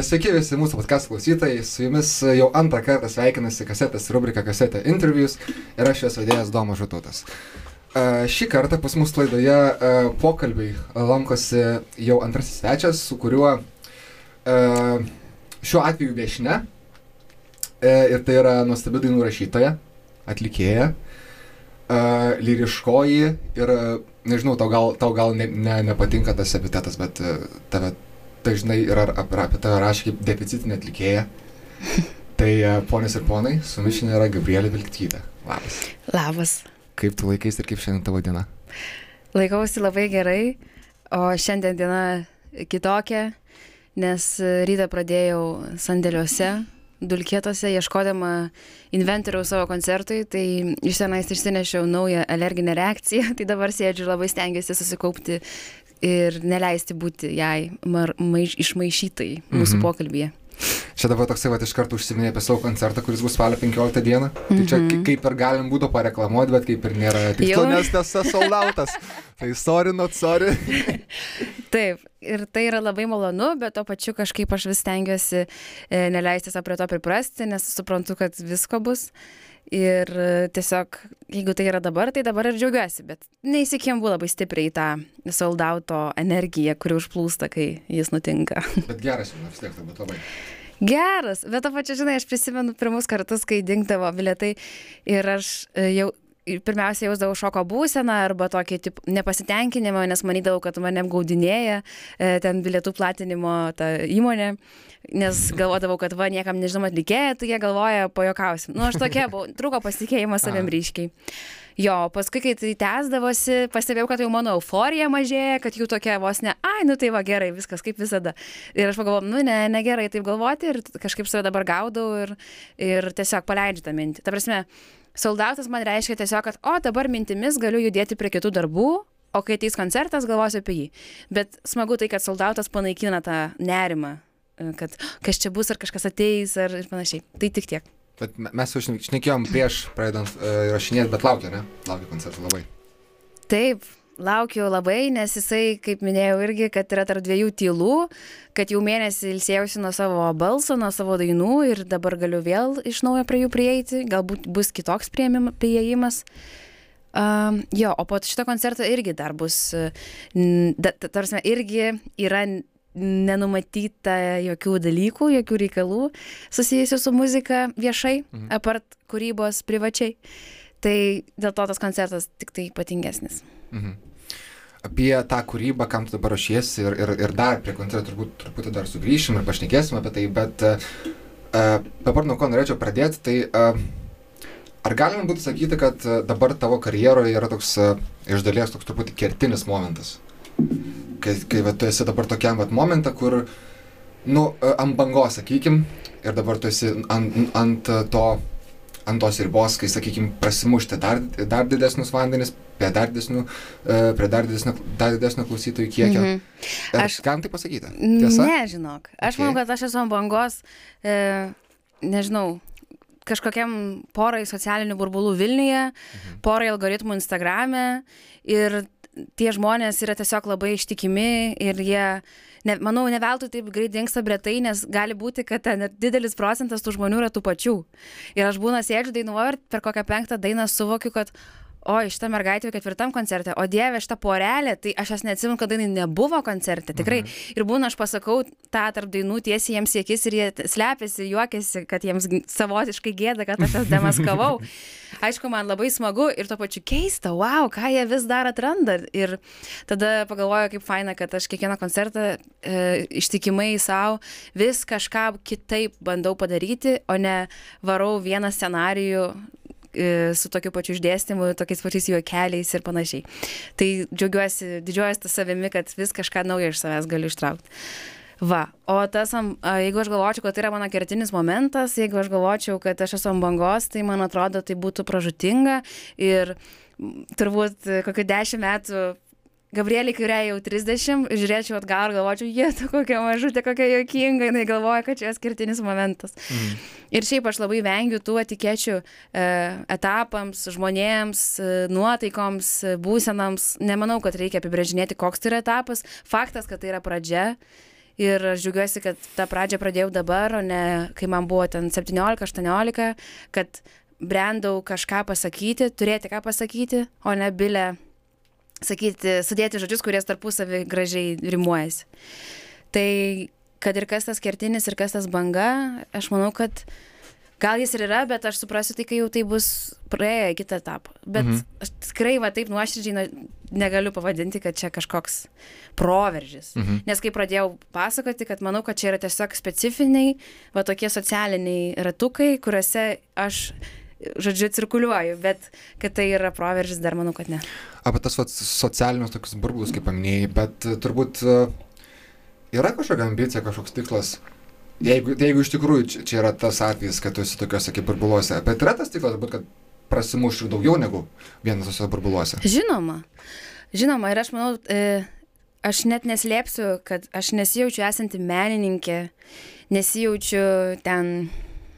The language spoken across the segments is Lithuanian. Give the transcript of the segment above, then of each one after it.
E, Sveiki visi mūsų podcast klausytojai, su jumis jau antrą kartą sveikinasi kasetės rubrika Kasetė Interviews ir aš jos vedėjas Domas Žututas. E, Šį kartą pas mus laidoje e, pokalbiai lankosi jau antrasis svečias, su kuriuo šiuo atveju viešne. Ir tai yra nuostabi dainų rašytoja, atlikėja, lyriškoji ir, nežinau, tau gal, tau gal ne, ne, nepatinka tas epitetas, bet tave dažnai yra ap- apie tave rašė kaip deficitinė atlikėja. Tai e, ponios ir ponai, su šiandien yra Gabrielė Vilktytė. Labas. Labas. Kaip tu laikais ir kaip šiandien tavo diena? Laikausi labai gerai, o šiandien diena kitokia, nes rytą pradėjau sandėliuose, dulkėtose, ieškodama inventoriaus savo koncertui, tai iš tenais išsinešiau naują alerginę reakciją, tai dabar sėdžiu ir labai stengiuosi susikaupti ir neleisti būti jai mar, maiš, išmaišytai mūsų Mhm. pokalbėje. Čia dabar toksai va iš karto užsiminė apie savo koncertą, kuris bus spalio 15 dieną. Tai čia Mhm. kaip ir galim būtų pareklamuoti, bet kaip ir nėra tikslo, nes tas soldautas. Tai sorry, not sorry. Taip, ir tai yra labai malonu, bet to pačiu kažkaip aš vis stengiuosi e, neleisti savo prie to priprasti, nes suprantu, kad visko bus. Ir e, tiesiog, jeigu tai yra dabar, tai dabar ir džiaugiuosi, bet neįsikimbu labai stipriai į tą soldauto energiją, kuri užplūsta, kai jis nutinka. Bet geras jau, vis tiek turbūt labai. Geras, bet to pačiu, žinai, aš prisimenu pirmus kartus, kai dingdavo bilietai ir aš e, jau ir pirmiausia jausdavau šoko būseną arba tokį tip, nepasitenkinimą, nes manydavau, kad mane apgaudinėja e, ten bilietų platinimo ta įmonė, nes galvodavau, kad va, niekam nežinom atlikėja, tai jie galvoja, pajokausim. Nu, aš tokia buvau, trūko pasitikėjimas savim ryškiai. Jo, paskui, kai tai tęsdavosi, pastebėjau, kad jau mano euforija mažėja, kad jų tokia vos ne, ai, nu tai va gerai, viskas kaip visada. Ir aš pagalvojau, nu ne, negerai taip galvoti ir kažkaip save dabar gaudau ir, ir tiesiog paleidžiu tą mintį. Ta prasme, soldautas man reiškia tiesiog, kad, o dabar mintimis galiu judėti prie kitų darbų, o kai ateis koncertas, galvosiu apie jį. Bet smagu tai, kad soldautas panaikina tą nerimą, e, kad kas čia bus, ar kažkas ateis, ar ir panašiai. Tai tik tiek. Bet me- mes jau šne- šnekėjom prieš pradedant uh, rašinėti, bet laukia, ne? Laukia koncertų labai. Taip, laukiu labai, nes jisai, kaip minėjau, irgi, kad yra tarp dviejų tylų, kad jau mėnesį ilsėjausi nuo savo balso, nuo savo dainų ir dabar galiu vėl iš naujo prie jų prieiti, galbūt bus kitoks prieimas. Um, jo, o po šito koncerto irgi dar bus, tarsi irgi yra nenumatyta jokių dalykų, jokių reikalų susijusių su muzika viešai, Mhm. apart kūrybos privačiai. Tai dėl to tas koncertas tik tai ypatingesnis. Mhm. Apie tą kūrybą, kam tu dabar ruošiesi ir, ir, ir dar prie koncertų turbūt truputį dar sugrįšim ir pašnekėsim apie tai, bet uh, dabar nuo ko norėčiau pradėti, tai uh, ar galima būtų sakyti, kad dabar tavo karjeroje yra toks uh, iš dalies toks truputį kertinis momentas? Kai, kai va, tu esi dabar tokiam vat momentą, kur, nu, ant bangos, sakykim, ir dabar tu esi ant, ant to ant tos ribos, kai, sakykime, prasimušti dar, dar didesnius vandenis, prie dar didesnių, e, prie dar didesnio, dar didesnio klausytojų kiekio. Mhm. Aš- Aš galim tai pasakyti? Tiesa? Ne, žinok. Aš Ok. manau, kad aš esu ant bangos, e, nežinau, kažkokiam porai socialinių burbulų Vilniuje, Mhm. porai algoritmų Instagrame ir tie žmonės yra tiesiog labai ištikimi ir jie, ne, manau, ne veltui taip greit dinksta bretai, nes gali būti, kad ten didelis procentas tų žmonių yra tų pačių. Ir aš būna sėdžiu dainuoju ir per kokią penktą dainą suvokiu, kad O, šitą mergaitę jau ketvirtam koncerte, o dieve, šitą porelę, tai aš jas neatsimenu, kad jinai nebuvo koncerte, tikrai. Mhm. Ir būna, aš pasakau tą tarp dainų tiesiai jiems į akis ir jie slepiasi, juokiasi, kad jiems savotiškai gėda, kad aš jas demaskavau. Aišku, man labai smagu ir to pačiu keista, wow, ką jie vis dar atranda. Ir tada pagalvoju, kaip faina, kad aš kiekvieną koncertą e, ištikimai savo vis kažką kitaip bandau padaryti, o ne varau vieną scenarijų su tokiu pačiu išdėstymu, tokiais pačiais juokeliais ir panašiai. Tai džiaugiuosi, didžiuojuosi tą savimi, kad vis kažką naujo iš savęs galiu ištraukti. Va, o tas, jeigu aš galvočiau, kad tai yra mano kertinis momentas, jeigu aš galvočiau, kad aš esu ant bangos, tai man atrodo, tai būtų pražutinga ir turbūt e, kokiu dešimt metų Gabrielį, kuriai jau 30, žiūrėčiau atgal ir galvočiau, jie, tu kokia mažutė, kokia jokinga, jinai galvoja, kad čia jos kertinis momentas. Mhm. Ir šiaip aš labai vengiu tų etikečių e, etapams, žmonėms, e, nuotaikoms, e, būsenams. Nemanau, kad reikia apibrėžinėti, koks tai yra etapas. Faktas, kad tai yra pradžia. ir aš džiaugiuosi kad tą pradžią pradėjau dabar o ne kai man buvo ten septyniolika aštuoniolika kad brendau kažką pasakyti turėti ką pasakyti o ne bile sakyti sudėti žodžius kurie tarpusavy gražiai rimuojasi tai kad ir kas tas kertinis ir kas tas banga aš manau kad gal jis ir yra bet aš suprasiu tai kai jau tai bus praėję kitą etapą bet Mhm. aš tikrai va taip nuoširdžiai negaliu pavadinti kad čia kažkoks proveržis Mhm. nes kai pradėjau pasakoti kad manau kad čia yra tiesiog specifiniai va tokie socialiniai ratukai kuriuose aš žodžiu cirkuliuoju bet kad tai yra proveržis dar manau kad ne Apie tas socialinius tokius burbulus, kaip paminėjai, bet e, turbūt e, yra kažkokia ambicija, kažkoks tikslas. Jeigu, jeigu iš tikrųjų čia, yra tas atvejis, kad tu esi tokiuose kaip burbuluose, bet yra tas tikslas, būt, kad prasimuščiau daugiau negu vienas tose burbuluose. Žinoma, žinoma, ir aš manau, e, aš net neslėpsiu, kad aš nesijaučiu esanti menininkė, nesijaučiu ten,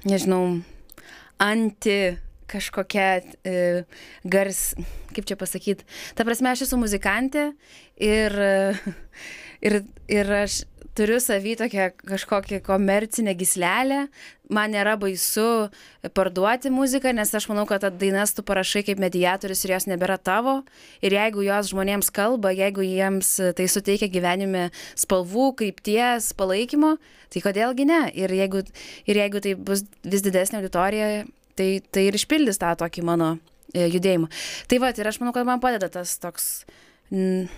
nežinau, anti kažkokia e, gars, kaip čia pasakyti. Ta prasme, aš esu muzikantė ir, e, ir, ir aš turiu savy tokią kažkokią komercinę gislelę. Man nėra baisu parduoti muziką, nes aš manau, kad dainas tu parašai kaip mediatorius ir jos nebėra tavo. Ir jeigu jos žmonėms kalba, jeigu jiems tai suteikia gyvenime spalvų, krypties, palaikymo, tai kodėlgi ne. Ir jeigu, ir jeigu tai bus vis didesnė auditorija, tai, tai ir išpildys tą tokį mano e, judėjimą. Tai va, ir aš manau, kad man padeda tas toks... Mm,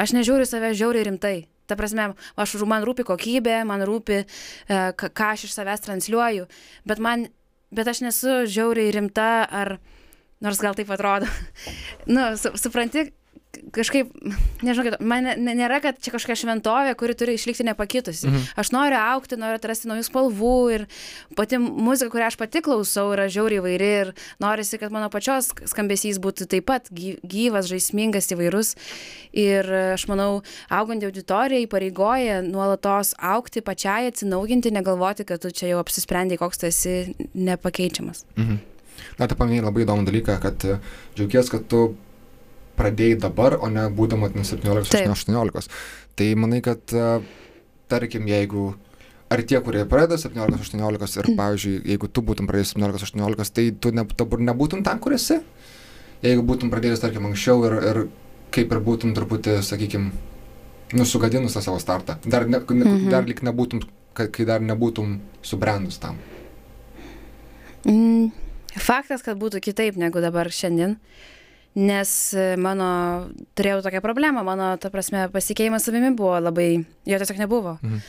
aš nežiūriu į save žiauriai rimtai. Ta prasme, aš, man rūpi kokybė, man rūpi, e, ką aš iš savęs transliuoju, bet man, bet aš nesu žiauriai rimta ar, nors gal taip atrodo. nu, su, supranti, kažkaip, nežinau, man nėra, kad čia kažkokia šventovė, kuri turi išlikti nepakitusi. Mhm. Aš noriu aukti, noriu atrasti naujų spalvų ir pati muzika, kurią aš pati klausau, yra žiauriai įvairi ir norisi, kad mano pačios skambesys būtų taip pat gy- gyvas, žaismingas, įvairus. Ir aš manau, augant auditorija įpareigoja nuolatos aukti pačiai, atsinaujinti, negalvoti, kad tu čia jau apsisprendai, koks tu esi nepakeičiamas. Mhm. Na, tai paminėjai labai įdomų dalyką, kad džiaugies, kad tu pradėjai dabar, o ne būdama ten 17-18. Tai manai, kad, e, tarkim, jeigu ar tie, kurie pradeda 17-18 ir, pavyzdžiui, jeigu tu būtum pradėjęs 17-18, tai tu ne, dabar nebūtum ten, kur esi? Jeigu būtum pradėjęs, tarkim, anksčiau ir, ir kaip ir būtum truputį, sakykime, nusugadinus tą savo startą. Dar, ne, ne, Mhm. dar lik nebūtum, kai, dar nebūtum subrendus tam. Mm, faktas, kad būtų kitaip negu dabar šiandien. Nes e, mano, turėjau tokią problemą, mano, ta prasme, pasikeimas savimi buvo labai, jo tiesiog nebuvo. Mhm.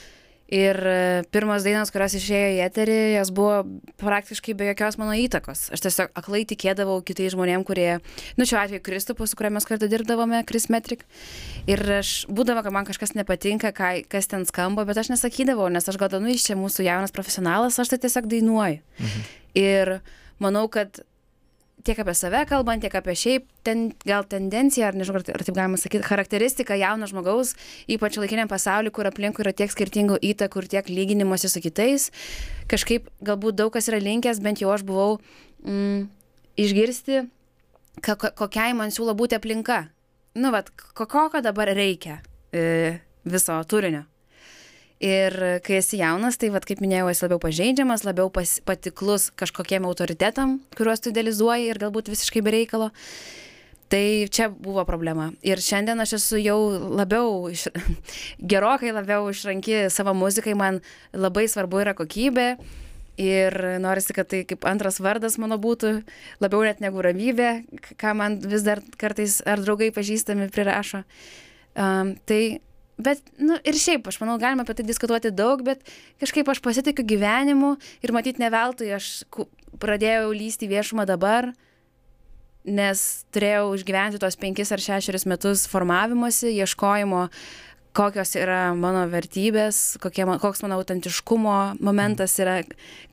Ir e, pirmos dainos, kurios išėjo į eterį, jos buvo praktiškai be jokios mano įtakos. Aš tiesiog aklai tikėdavau kitais žmonėm, kurie, nu šiuo atveju Kristupu, su kuriuo mes kartu dirbdavome, Chris Metric. Ir aš būdavo, kad man kažkas nepatinka, ką, kas ten skamba, bet aš nesakydavau, nes aš galvoju, nu iš čia mūsų jaunas profesionalas, aš tai tiesiog dainuoju. Mhm. Ir manau, kad tiek apie save kalbant, tiek apie šiaip ten, gal tendenciją, ar nežinau, ar taip galima sakyti, charakteristiką jauno žmogaus, ypač laikiniam pasauliu, kur aplinkui yra tiek skirtingų įtakų ir tiek lyginimuose su kitais. Kažkaip galbūt daug kas yra linkęs, bent jau aš buvau mm, išgirsti, ka, ko- kokiai man siūlo būti aplinka. Nu, vad, kokio dabar reikia e, viso turinio. Ir kai esi jaunas, tai, vat, kaip minėjau, esi labiau pažeidžiamas, labiau pas, patiklus kažkokiem autoritetam, kuriuos tu idealizuoji ir galbūt visiškai bereikalo. Tai čia buvo problema. Ir šiandien aš esu jau labiau, iš, gerokai labiau išranki savo muzikai, man labai svarbu yra kokybė. Ir norisi, kad tai kaip antras vardas mano būtų, labiau net negu ramybė, ką man vis dar kartais ar draugai pažįstami prirašo. Um, tai Bet, nu, ir šiaip, aš manau, galima apie tai diskutuoti daug, bet kažkaip aš pasitikiu gyvenimu ir matyt ne veltui aš pradėjau lysti į viešumą dabar, nes turėjau išgyventi tos penkis ar šešerius metus formavimosi, ieškojimo, kokios yra mano vertybės, kokie, koks mano autentiškumo momentas yra,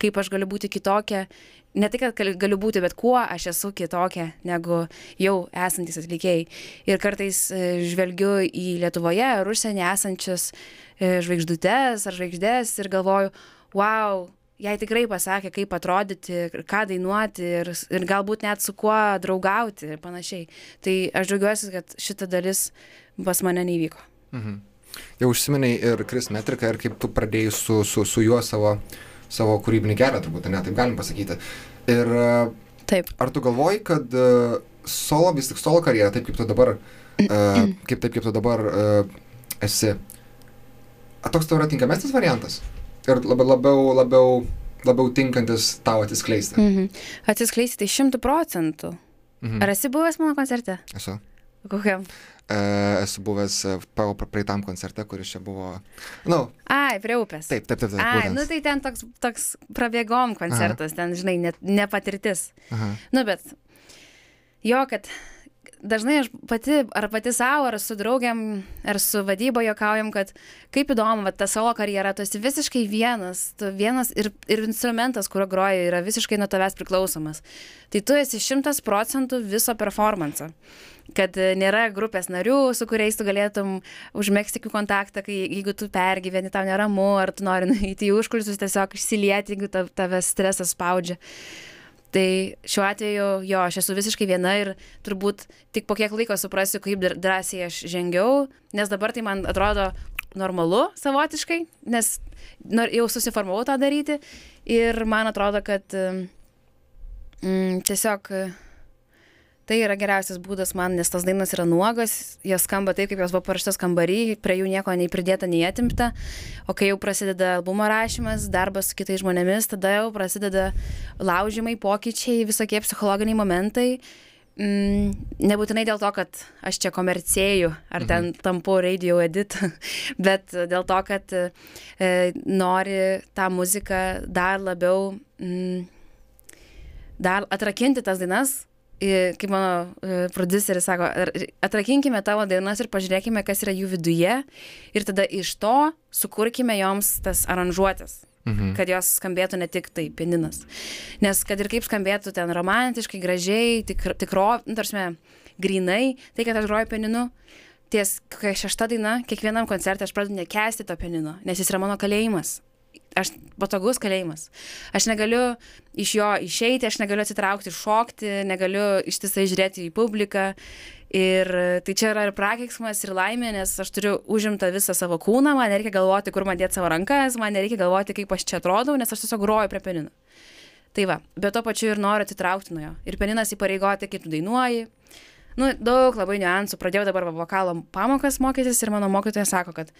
kaip aš galiu būti kitokia. Ne tik, kad gal- galiu būti, bet kuo aš esu kitokia negu jau esantis atlikėjai. Ir kartais e, žvelgiu į Lietuvoje ar užsienį esančias e, žvaigždutes ar žvaigždės ir galvoju, wow, jai tikrai pasakė, kaip atrodyti, ir ką dainuoti ir, ir galbūt net su kuo draugauti ir panašiai. Tai aš džiaugiuosi, kad šita dalis pas mane neįvyko. Mhm. Jau užsiminiai ir Kris metriką ir kaip tu pradėjai su, su, su juo savo, savo kūrybinį kelią, turbūt, ne, taip galim pasakyti. Ir Taip. ar tu galvoji, kad uh, solo, vis tik solo karjera, taip kaip tu dabar, uh, kaip taip kaip tu dabar esi, ar toks tau yra tinkamesnis variantas? Ir labiau, labiau, labiau, labiau tinkantis tau atsiskleisti? Mhm. Atsiskleisti tai šimtų procentų. Mhm. Ar esi buvęs mano koncerte? Esu. Kokiam? E, esu buvęs e, praeitam koncerte, kuris čia buvo. No, Ai, prie upės. taip, taip, taip. taip Ai, būtent. nu tai ten toks, toks prabėgom koncertas, ten, žinai, net nepatirtis. Aha. Nu, bet jo, kad dažnai aš pati, ar pati savo, ar su draugiam, ar su vadyba jokaujam, kad kaip įdomu, va, ta savo karjera, tu esi visiškai vienas, tu vienas ir, ir instrumentas, kurio groji, yra visiškai nuo tavęs priklausomas. Tai tu esi šimtas procentų viso performanso. Kad e, nėra grupės narių, su kuriais tu galėtum užmėgsti akių kontaktą, kai, jeigu tu pergyveni, tau neramu, ar tu nori nueiti į užkulisius, tiesiog išsilieti, jeigu tav- tave stresas spaudžia. Tai šiuo atveju, jo, aš esu visiškai viena ir turbūt tik po kiek laiko suprasiu, kaip dr- drąsiai aš žengiau, nes dabar tai man atrodo normalu savotiškai, nes nor- jau susiformavau tą daryti ir man atrodo, kad mm, tiesiog tai yra geriausias būdas man, nes tos dainos yra nuogas, jos skamba taip, kaip jos buvo parašytos kambarį, prie jų nieko nei pridėta, nei atimta, o kai jau prasideda albumo rašymas, darbas su kitais žmonėmis, tada jau prasideda laužimai, pokyčiai, visokie psichologiniai momentai. Mm, nebūtinai dėl to, kad aš čia komercėjų ar ten tampu radio edit, bet dėl to, kad e, nori tą muziką dar labiau, mm, dar atrakinti tas dainas, kaip mano e, prodiuseris sako, atrakinkime tavo dainas ir pažiūrėkime, kas yra jų viduje ir tada iš to sukurkime joms tas aranžuotės Mhm. kad jos skambėtų ne tik tai pianinas. Nes kad ir kaip skambėtų ten romantiškai, gražiai, tikro, tikro nu, tarsi, grinai, tai kad aš groju pianinu, ties šešta daina, kiekvienam koncerte aš pradedu nekesti to pianino, nes jis yra mano kalėjimas. Aš patogus kalėjimas. Aš negaliu iš jo išeiti, aš negaliu atsitraukti, šokti, negaliu ištisai žiūrėti į publiką. Ir tai čia yra ir prakeiksmas, ir laimė, nes aš turiu užimtą visą savo kūną, man nereikia galvoti, kur man dėti savo rankas, man nereikia galvoti, kaip aš čia atrodau, nes aš tiesiog groju prie pianino. Tai va, bet to pačiu ir noriu atitraukti nuo jo. Ir pianinas įpareigoti, kaip tu dainuoji. Nu, daug labai niuansų. Pradėjau dabar vokalo pamokas mokytis ir mano mokytoja sako, kad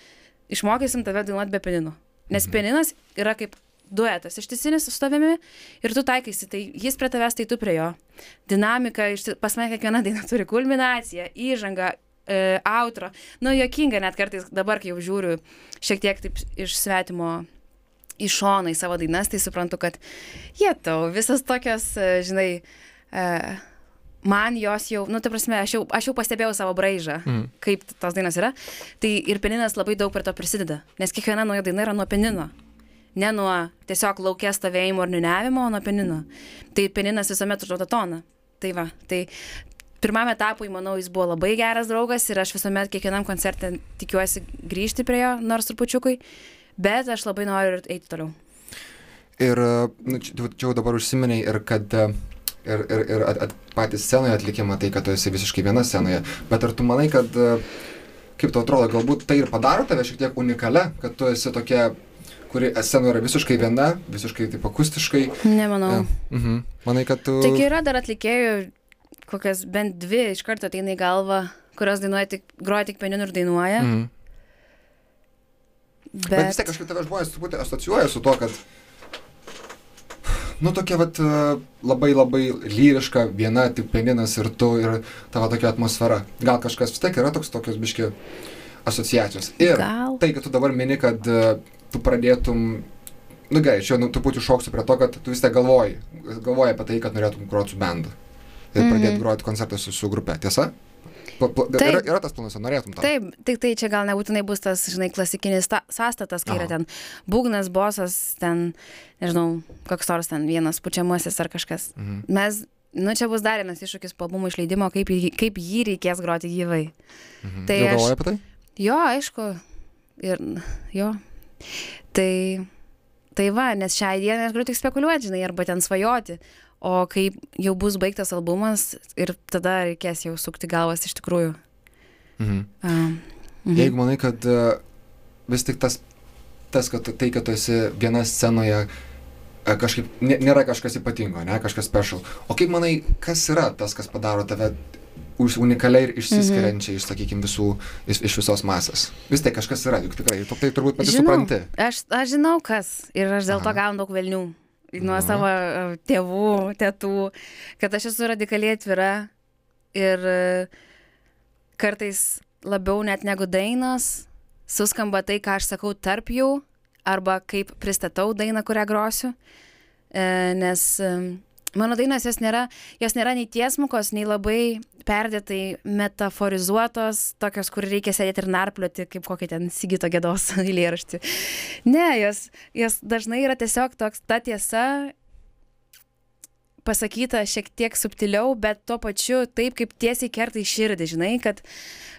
išmokysim tave dainuoti be pianino. Nes pianinas yra kaip duetas ištisinis su tavimi ir tu taikaisi, tai jis prie tavęs, tai tu prie jo. Dinamika, pas mane kiekviena daina turi kulminaciją, įžangą, e, outro. Nu, jokinga net kartais dabar, kai jau žiūriu šiek tiek taip iš svetimo į šoną į savo dainas, tai suprantu, kad jie tau visas tokios, e, žinai, e, man jos jau, nu, ta prasme, aš jau, aš jau pastebėjau savo braižą, Mhm. kaip tos dainos yra. Tai ir pianinas labai daug prie to prisideda, nes kiekviena nauja daina yra nuo pianino. Ne nuo tiesiog laukės stovėjimo ar niuniavimo, o nuo pianino. Tai pianinas visuomet užduoda toną. Tai va, tai pirmam etapui, manau, jis buvo labai geras draugas ir aš visuomet kiekvienam koncerte tikiuosi grįžti prie jo, nors trupučiukui, bet aš labai noriu ir eiti toliau. Ir nu, čia, čia jau dabar užsiminiai ir kad ir, ir, ir at, at, patys scenoje atlikimą, tai kad tu esi visiškai viena scenoje. Bet ar tu manai, kad, e, kaip tau atrodo, galbūt tai ir padaro tave šiek tiek unikale, kad tu esi tokia, kuri scenoje yra visiškai viena, visiškai taip akustiškai. Nemanau. E, mhm. Manai, kad tu... Tik yra dar atlikėjų, kokias bent dvi iš karto ateina į galvą, kurios dainuoja tik, groja tik pianinu ir dainuoja. Mhm. Bet, Bet vis tiek kažkaip tave žmonės truputį asocijuoja su to, kad, nu, tokia, vat, e, labai labai lyriška, viena, tik pianinas ir tu, ir tavo tokia atmosfera. Gal kažkas vis tiek yra toks tokios biški asociacijos. Ir Gal. tai, kad tu dabar mini, kad e, tu pradėtum, nu gerai, čia nu, truputį šoksiu prie to, kad tu vis tiek galvoji, galvoji apie tai, kad norėtum groti su bendu. Ir Mhm. pradėti groti koncertą su, su grupe, tiesa? Pla, pla, Taip. yra, yra tas planas, ar norėtum to? Taip, tik tai čia gal nebūtinai bus tas, žinai, klasikinis ta, sąstatas, kai Aha. yra ten būgnas, bosas, ten, nežinau, koks nors ten vienas pučiamasis ar kažkas. Mhm. Mes, nu čia bus dar vienas iššūkis po albumo išleidimo, kaip, jį- kaip jį reikės groti gyvai. Mhm. Tai Jau galvoji apie tai? Jo, aišku. Ir, jo. Tai, tai va, nes šią dieną aš galiu tik spekuliuoti, žinai, arba ten svajoti. O kai jau bus baigtas albumas ir tada reikės jau sukti galvas iš tikrųjų. Mhm. Um, Mhm. Jeigu manai, kad uh, vis tik tas, tas kad tai, kad tu esi viena scenoje, uh, kažkaip nėra kažkas ypatingo, ne, kažkas special. O kaip manai, kas yra tas, kas padaro tave unikaliai ir išsiskiriančiai iš, sakykime, visų, iš, iš visos masės. Vis tai kažkas yra, juk tikrai, tu tai turbūt pati žinau, supranti. Aš, aš žinau, kas ir aš dėl Aha. to gaunu daug velnių. Nuo Aha. savo e, tėvų, tėtų, kad aš esu radikaliai atvira ir e, kartais labiau net negu dainos suskamba tai, ką aš sakau tarp jų arba kaip pristatau dainą, kurią grosiu. E, nes mano dainos jos nėra, jos nėra nei tiesmukos, nei labai perdėtai metaforizuotos, tokios, kur reikia sėdėti ir narplioti, kaip kokį ten Sigito gėdos eilėraštį. Ne, jos, jos dažnai yra tiesiog toks ta tiesa pasakyta šiek tiek subtiliau, bet tuo pačiu taip, kaip tiesiai kertai širdį, žinai, kad,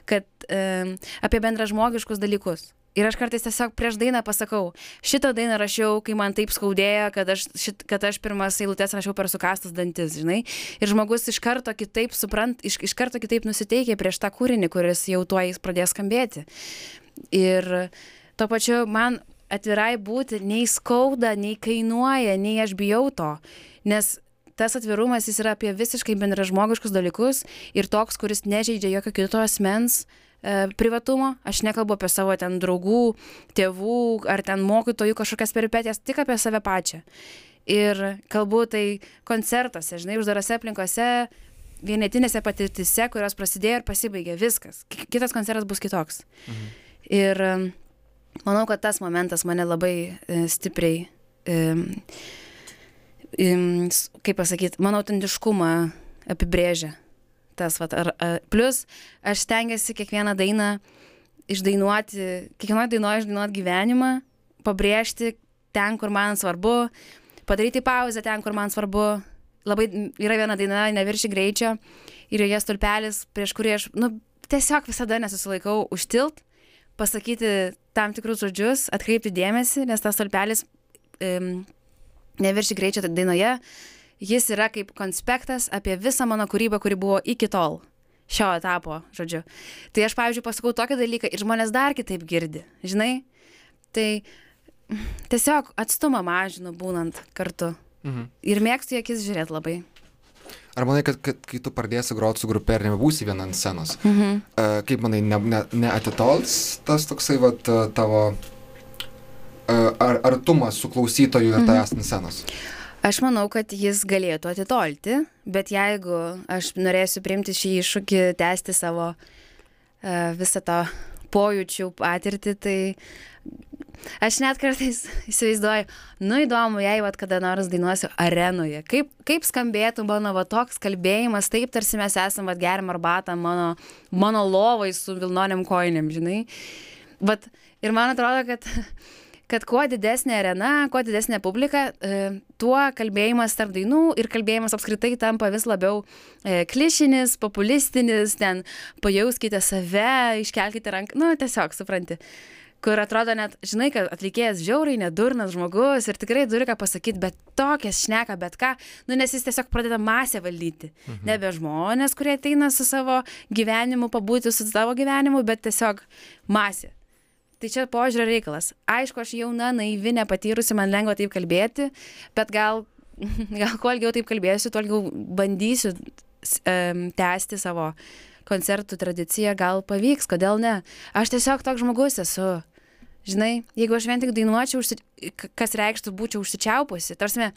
kad um, apie bendražmogiškus dalykus. Ir aš kartais tiesiog prieš dainą pasakau, šitą dainą rašiau, kai man taip skaudėjo, kad aš, šit, kad aš pirmas eilutes rašiau per sukastus dantis, žinai. Ir žmogus iš karto kitaip suprant, iš, iš karto kitaip nusiteikė prieš tą kūrinį, kuris jau tuo jis pradės skambėti. Ir tuo pačiu man atvirai būti nei skauda, nei kainuoja, nei aš bijau to. Nes tas atvirumas jis yra apie visiškai bendražmogiškus dalykus ir toks, kuris nežaidžia jokio kito asmens privatumo, aš nekalbu apie savo ten draugų, tėvų ar ten mokytojų kažkokias peripetės, tik apie save pačią. Ir kalbu tai koncertuose, žinai, uždarose aplinkose, vienetinėse patirtise, kurios prasidėjo ir pasibaigė viskas. Kitas koncertas bus kitoks. Mhm. Ir manau, kad tas momentas mane labai e, stipriai e, kaip pasakyti, mano autentiškumą apibrėžia. Tas, vat, ar, ar, plus, aš stengiuosi kiekvieną dainą išdainuoti, kiekvienoje dainoje išdainuoti gyvenimą, pabrėžti ten, kur man svarbu, padaryti pauzę ten, kur man svarbu. Labai yra viena daina, nevirši greičio ir joje stulpelis, prieš kurį aš, nu, tiesiog visada nesusilaikau užtilt, pasakyti tam tikrus žodžius, atkreipti dėmesį, nes tas stulpelis um, Nevirši greičio dainoje, jis yra kaip konspektas apie visą mano kūrybą, kuri buvo iki tol. Šio etapo, žodžiu. Tai aš, pavyzdžiui, pasakau tokį dalyką ir žmonės dar kitaip girdi, žinai? Tai tiesiog atstumą mažinu būnant kartu. Mhm. Ir mėgstu į akis žiūrėti labai. Ar manai, kad, kad kai tu pradėsi groti su grupė ir nebūsi viena ant scenos, mhm. uh, kaip manai, neatitols ne, ne tas toksai vat, tavo ar, artumas su klausytoju ir mhm. tavęs ant scenos? Aš manau, kad jis galėtų atitolti, bet jeigu aš norėsiu priimti šį iššūkį, tęsti savo uh, visą tą pojūčių patirtį, tai aš net kartais įsivaizduoju, nu įdomu, jei vat kada nors dainuosiu arenoje, kaip, kaip skambėtų mano va toks kalbėjimas, taip tarsi mes esam vat geriam arbatą mano, mano lovai su vilnoniam koinėm, žinai. Vat, ir man atrodo, kad kad kuo didesnė arena, kuo didesnė publika, e, tuo kalbėjimas tarp dainų ir kalbėjimas apskritai tampa vis labiau e, klišinis, populistinis, ten pajauskite save, iškelkite ranką, nu tiesiog, supranti kur atrodo net, žinai, kad atlikėjas žiauriai nedurnas žmogus ir tikrai turi ką pasakyti, bet tokias šneka, bet ką, nu nes jis tiesiog pradeda masę valdyti. Mhm. Nebe žmonės, kurie ateina su savo gyvenimu, pabūti su savo gyvenimu, bet tiesiog masė. Tai čia požiūrio reikalas. Aišku, aš jauna, naivi, nepatyrusi, man lengva taip kalbėti, bet gal, gal kuo ilgiau taip kalbėsiu, tuo ilgiau bandysiu um, tęsti savo koncertų tradiciją, gal pavyks, kodėl ne. Aš tiesiog toks žmogus esu. Žinai, jeigu aš vien tik dainuočiau, užsi... kas reikštų būčiau užsičiaupusi. Tarsi,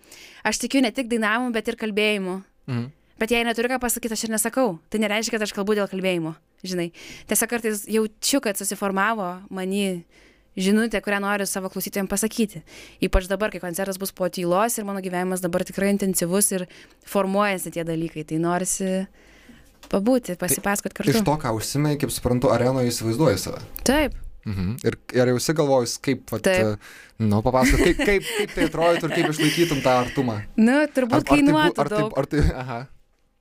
aš tikiu ne tik dainavimu, bet ir kalbėjimu. Mhm. Bet jei neturiu ką pasakyti, aš ir nesakau. Tai nereiškia, kad aš kalbu dėl kalbėjimo. Žinai, tiesiog kartais jaučiu, kad susiformavo manį žinutė, kurią noriu savo klausytojams pasakyti. Ypač dabar, kai koncertas bus po tylos ir mano gyvenimas dabar tikrai intensyvus ir formuojasi tie dalykai. Tai norisi pabūti, pasipasakot tai kartu. Iš to, ką užsimai, kaip suprantu, arenoje įsivaizduoji save. Taip. Mhm. Ir, ir jau esi galvojus, kaip, vat, nu, papasakot, kaip, kaip, kaip tai atrodytų ir kaip išlaikytum tą artumą. Nu, turbūt ar, kainuotų ar tai, daug. Ar tai, ar tai, aha.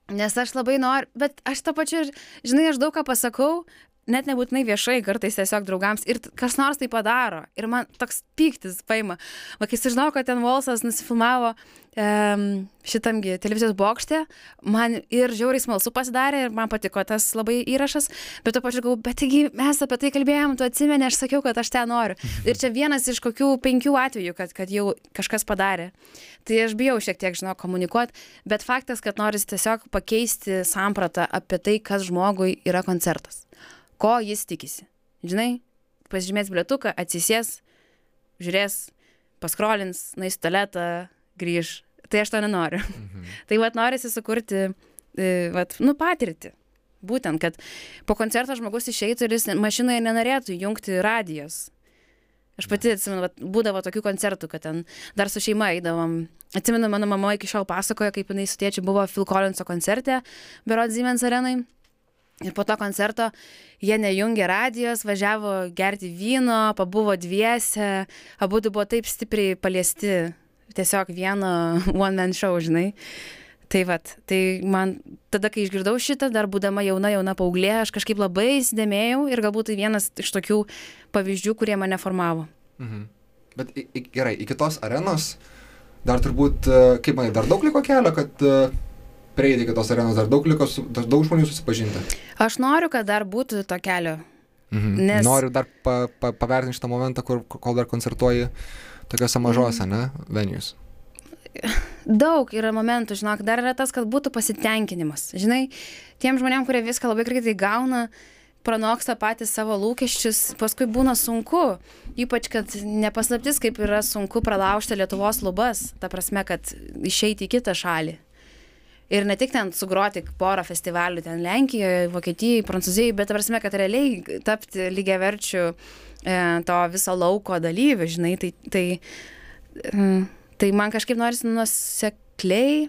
Nes aš labai noriu, bet aš to pačiu, žinai, aš daug ką pasakau, net nebūtinai viešai, kartais tiesiog draugams ir kas nors tai padaro. Ir man toks pyktis paima. Va, kai sužinau, kad ten Volsas nusifilmavo um, šitamgi televizijos bokšte, man ir žiauriai smalsu pasidarė ir man patiko tas labai įrašas, bet to pačiu galvoju, bet taigi mes apie tai kalbėjom, tu atsimeni, aš sakiau, kad aš ten noriu. Ir čia vienas iš kokių penkių atvejų, kad, kad jau kažkas padarė. Tai aš bijau šiek tiek, žinau, komunikuoti, bet faktas, kad noris tiesiog pakeisti sampratą apie tai, kas žmogui yra koncertas. Ko jis tikisi. Žinai, pasižymės bilietuką, atsisės, žiūrės, paskrolins, nueis į tualetą, grįž. Tai aš to nenoriu. Mhm. tai vad norisi sukurti, e, vat, nu, patirtį. Būtent, kad po koncerto žmogus išeitų ir jis mašinoje nenorėtų jungti radijos. Aš pati atsimenu, vat, būdavo tokių koncertų, kad ten dar su šeima eidavom. Atsimenu, mano mama iki šiol pasakoja, kaip jinai su tėčiu buvo Phil Collinso koncerte, Berot Siemens arenai. Ir po to koncerto jie nejungė radijos, važiavo gerti vyno, pabuvo dviese, abu buvo taip stipriai paliesti, tiesiog vieno one man show, žinai. Tai vad, tai man tada, kai išgirdau šitą, dar būdama jauna, jauna paauglė, aš kažkaip labai įsidėmėjau ir galbūt tai vienas iš tokių pavyzdžių, kurie mane formavo. Mhm. Bet i, i, gerai, iki tos arenos dar turbūt, e, kaip manai, dar daug liko kelio, kad uh, prieiti iki tos arenos, dar daug liko, dar daug žmonių susipažinti. Aš noriu, kad dar būtų to kelio. Mhm. Nes- Noriu dar pa, pa, pavertinti šitą momentą, kur, kol dar koncertuoji tokiuose mažose, ne, venijus. Daug yra momentų, žinok, dar yra tas, kad būtų pasitenkinimas. Žinai, tiem žmonėm, kurie viską labai greitai gauna, pranoksta patys savo lūkesčius, paskui būna sunku. Ypač, kad nepaslaptis, kaip yra sunku pralaužti Lietuvos lubas, ta prasme, kad išeiti į kitą šalį. Ir ne tik ten sugroti porą festivalių, ten Lenkijoje, Vokietijoje, Prancūzijoje, bet ta prasme, kad realiai tapti lygiaverčių e, to viso lauko dalyvių, žinai, tai, tai, e, tai man kažkaip norisi nusekliai,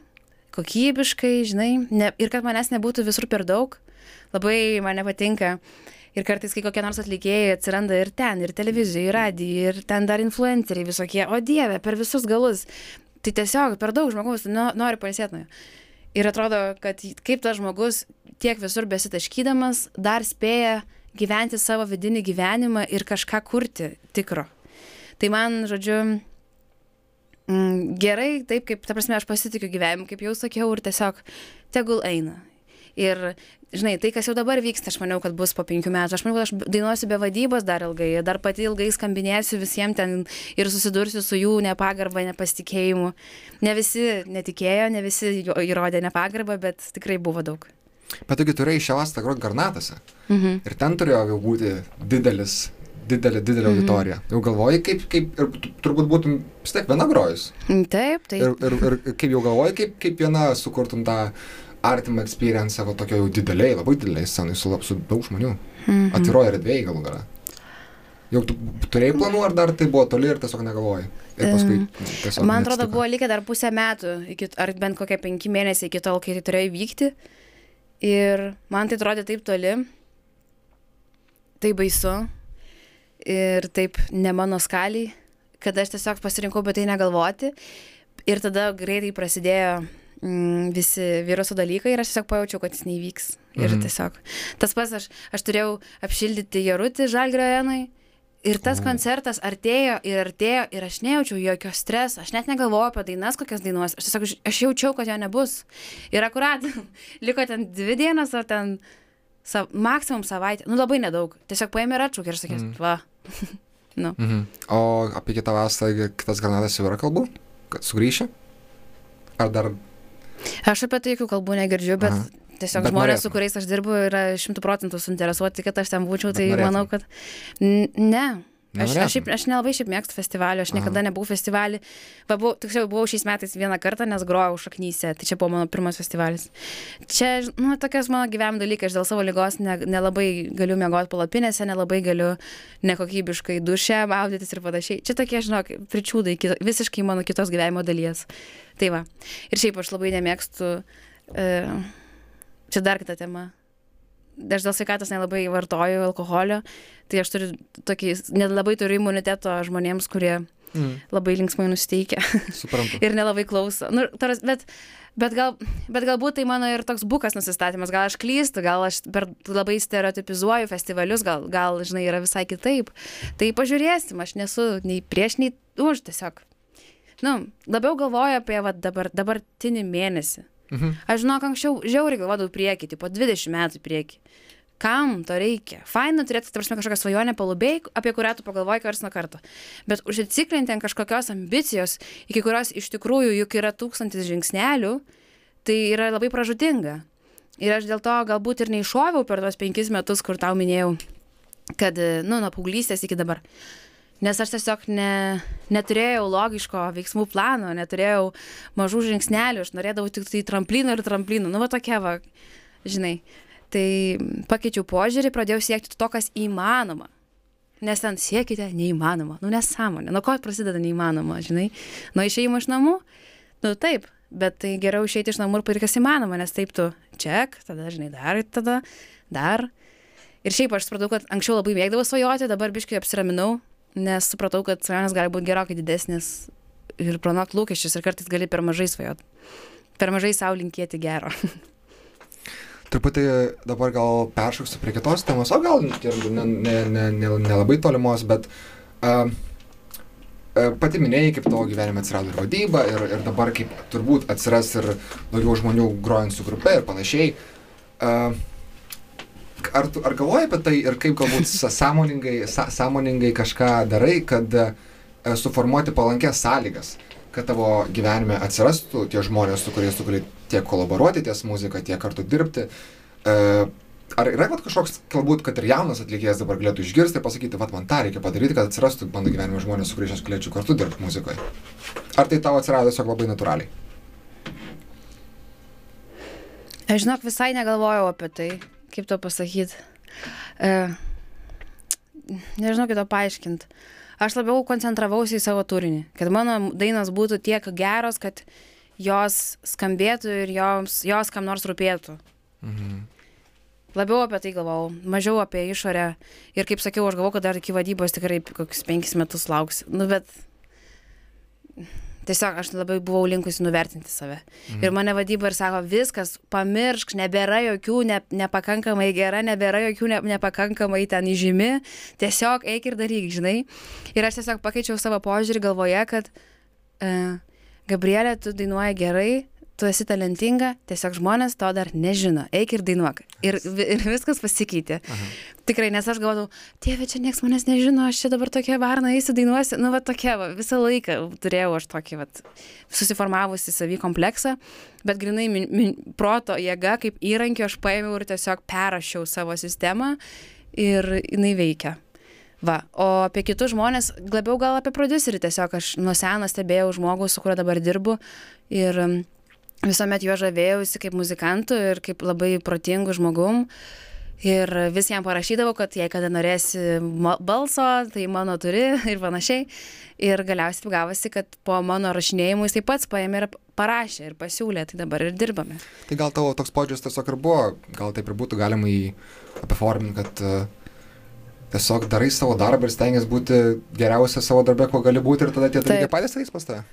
kokybiškai, žinai, ne, ir kad manęs nebūtų visur per daug. Labai man nepatinka. Ir kartais, kai kokie nors atlikėjai atsiranda ir ten, ir televizijoje, ir radijoje, ir ten dar influenceriai visokie, o dieve, per visus galus. Tai tiesiog per daug žmogaus no, nori pailsėti nuo jo. Ir atrodo, kad kaip tas žmogus tiek visur besitaškydamas dar spėja gyventi savo vidinį gyvenimą ir kažką kurti tikro. Tai man, žodžiu, mm, gerai, taip kaip, ta prasme, aš pasitikiu gyvenimu, kaip jau sakiau, ir tiesiog tegul eina. Ir, žinai, tai, kas jau dabar vyksta, aš maniau, kad bus po penkių metų. Aš manau, kad aš dainuosiu be vadybos dar ilgai, dar pati ilgai skambinėsiu visiems ten ir susidursiu su jų nepagarba, nepasitikėjimu. Ne visi netikėjo, ne visi įrodė nepagarbą, bet tikrai buvo daug. Bet taigi turėjai šią vasarą groti Garnatose. Mhm. Ir ten turėjo jau būti didelis, didelė, didelė Mhm. auditorija. Jau galvoji, kaip, kaip ir tu- turbūt būtum vis tiek viena grojus. Taip, tai. Ir, ir, ir kaip jau galvoji, kaip, kaip viena sukurtum tą artimą experience savo tokio jau dideliai, labai dideliai scenai su, su daug žmonių. Mhm. Atviroje erdvėje galų galę. Jau tu turėjai planų, ar dar tai buvo toli ir tiesiog negalvojai? Ir paskui tiesiog. Man atrodo, neatsitiko? buvo likę dar pusę metų, iki, ar bent kokie penki mėnesiai iki tol, kai tai turėjo įvykti. Ir man tai atrodė taip toli, taip baisu ir taip ne mano skaliai, kad aš tiesiog pasirinkau apie tai negalvoti. Ir tada greitai prasidėjo mm, visi viruso dalykai ir aš tiesiog pajaučiau, kad jis neįvyks. Ir Mhm. tiesiog. Tas pats aš, aš turėjau apšildyti Jarutį Žalgrio arenai. Ir tas O. koncertas artėjo ir artėjo ir aš nejaučiau jokio streso, aš net negalvojau apie dainas, kokias dainuos, aš tiesiog aš jaučiau, kad jo nebus. Ir akurat liko ten dvi dienas ar ten sav, maksimum savaitę, nu labai nedaug, tiesiog paėmė ir atšaukė ir sakė, Mm. va. nu. Mhm. O apie kitą vasarą, kitas granatas jau yra kalbų? Kad sugrįši? Ar dar... Aš apie tai jokių kalbų negirdžiu, bet Aha. tiesiog Bet žmonės, su norėtum. kuriais aš dirbu, yra šimtų procentų suinteresuoti, kad aš ten būčiau, Bet tai norėtum. manau, kad ne. Aš, aš, šiaip, aš nelabai šiaip mėgstu festivalio, aš Aha. niekada nebuvau festivalį. Va, buvau, tiksliau, buvau šiais metais vieną kartą, nes grojau šaknyse, tai čia buvo mano pirmas festivalis. Čia, nu, tokias mano gyvenimo dalykas, aš dėl savo lygos ne, nelabai galiu mėgoti palapinėse, nelabai galiu nekokybiškai duše maudytis ir panašiai. Čia tokie, žinok, pričiūdai, visiškai mano kitos gyvenimo dalies. Tai va. Ir šiaip aš labai nemėgstu, e, čia dar kita tema. Aš dėl sveikatos nelabai vartoju alkoholio, tai aš turiu tokį, nelabai turiu imuniteto žmonėms, kurie mm. labai linksmai nusteikę. Suprantu. ir nelabai klauso. Nu, taras, bet, bet, gal, bet galbūt tai mano ir toks bukas nusistatymas, gal aš klystu, gal aš per labai stereotipizuoju festivalius, gal, gal, žinai, yra visai kitaip. Tai pažiūrėsim, aš nesu nei prieš, nei už tiesiog. Nu, labiau galvoju apie va, dabar, dabartinį mėnesį. Mhm. Aš žinok, anksčiau žiauriai galvodavau priekį, tipo 20 metų priekį. Kam to reikia? Faina turėti ta prasme kažkokią svajonę palubėj apie kurią tu pagalvoji karts nuo karto. Bet užsiciklinti ant kažkokios ambicijos iki kurios iš tikrųjų juk yra tūkstantis žingsnelių tai yra labai pražūtinga. Ir aš dėl to galbūt ir neiššoviau per tuos penkis metus kur tau minėjau kad nu nuo paauglystės iki dabar nes aš tiesiog ne neturėjau logiško veiksmų plano neturėjau mažų žingsnelių aš norėdavau tiktai tramplynų ir tramplynų nu va tokia va žinai tai pakeičiau požiūrį, pradėjau siekti to, kas įmanoma. Nes ten siekite neįmanoma. Nu, nesąmonė. Nuo ko prasideda neįmanoma, žinai? Nuo išėjimo iš namų? Nu, taip. Bet tai geriau išeiti iš namų ir padaryti, kas įmanoma, nes taip tu ček, tada, žinai, dar, tada, dar. Ir šiaip aš supratau, kad anksčiau labai mėgdavau svajoti, dabar biškai apsiraminau, nes supratau, kad svajonės gali būti gerokai didesnis ir planuot lūkesčius ir kartais gali per mažai svajoti. Per mažai savo linkėti gero. truputį dabar gal peršoksiu prie kitos temos, o gal nelabai ne, ne, ne, ne tolimos, bet uh, pati minėjai, kaip tavo gyvenime atsirado ir vadyba, ir, ir dabar kaip turbūt atsiras ir daugiau žmonių grojant su grupe ir panašiai. Uh, ar, tu, ar galvoji apie tai ir kaip galbūt sąmoningai, sąmoningai kažką darai, kad uh, suformuoti palankės sąlygas, kad tavo gyvenime atsirastų tie žmonės, su kuriais tu gali tiek kolaboruoti ties muzika, tiek kartu dirbti. E, ar yra vat, kažkoks, galbūt, kad ir jaunas atlikėjas dabar galėtų išgirsti ir pasakyti, vad man tą reikia padaryti, kad atsirastų mano gyvenime žmonės, su kuriais aš galėčiau kartu dirbti muzikoje? Ar tai tau atsirado tiesiog labai natūraliai? Aš žinok, visai negalvojau apie tai, kaip to pasakyti. E, nežinau, kaip to paaiškinti aš labiau koncentravausi į savo turinį, kad mano dainos būtų tiek geros, kad jos skambėtų ir jos, jos kam nors rūpėtų. Mhm. Labiau apie tai galvojau, mažiau apie išorę. Ir kaip sakiau, aš galvoju, kad dar iki vadybos tikrai kokius penkis metus lauks. Nu, bet tiesiog aš labai buvau linkusi nuvertinti save. Mhm. Ir mane vadyba ir sako, viskas, pamiršk, nebėra jokių ne, nepakankamai gera, nebėra jokių ne, nepakankamai ten įžymi, tiesiog eik ir daryk, žinai. Ir aš tiesiog pakeičiau savo požiūrį galvoje, kad uh, Gabrielė, tu dainuoji gerai, tu esi talentinga, tiesiog žmonės to dar nežino, eik ir dainuok. Ir, ir viskas pasikeitė. Aha. Tikrai, nes aš galvodavau, tėve, čia niekas manęs nežino, aš čia dabar tokia varna įsidainuosiu, nu va tokia, va, visą laiką turėjau aš tokį, va, susiformavusi savį kompleksą, bet grinai min, min, proto jėga kaip įrankį aš paėmiau ir tiesiog perrašiau savo sistemą ir jinai veikia. Va, o apie kitus žmonės, labiau gal apie producerį, tiesiog aš nuo seno stebėjau žmogų, su kuriuo dabar dirbu ir visuomet juo žavėjausi kaip muzikantu ir kaip labai protingu žmogum. Ir vis jam parašydavau, kad jei kada norėsi balso, tai mano turi ir panašiai. Ir galiausiai gavosi, kad po mano rašinėjimų jis taip pats paėmė ir parašė ir pasiūlė, tai dabar ir dirbame. Tai gal tavo toks podžiūris tiesiog ir buvo, gal taip ir būtų galima į apiforminti, kad uh, tiesiog darai savo darbą ir stengiasi būti geriausia savo darbė, kuo gali būti ir tada tie dalykai patys eis pas tave.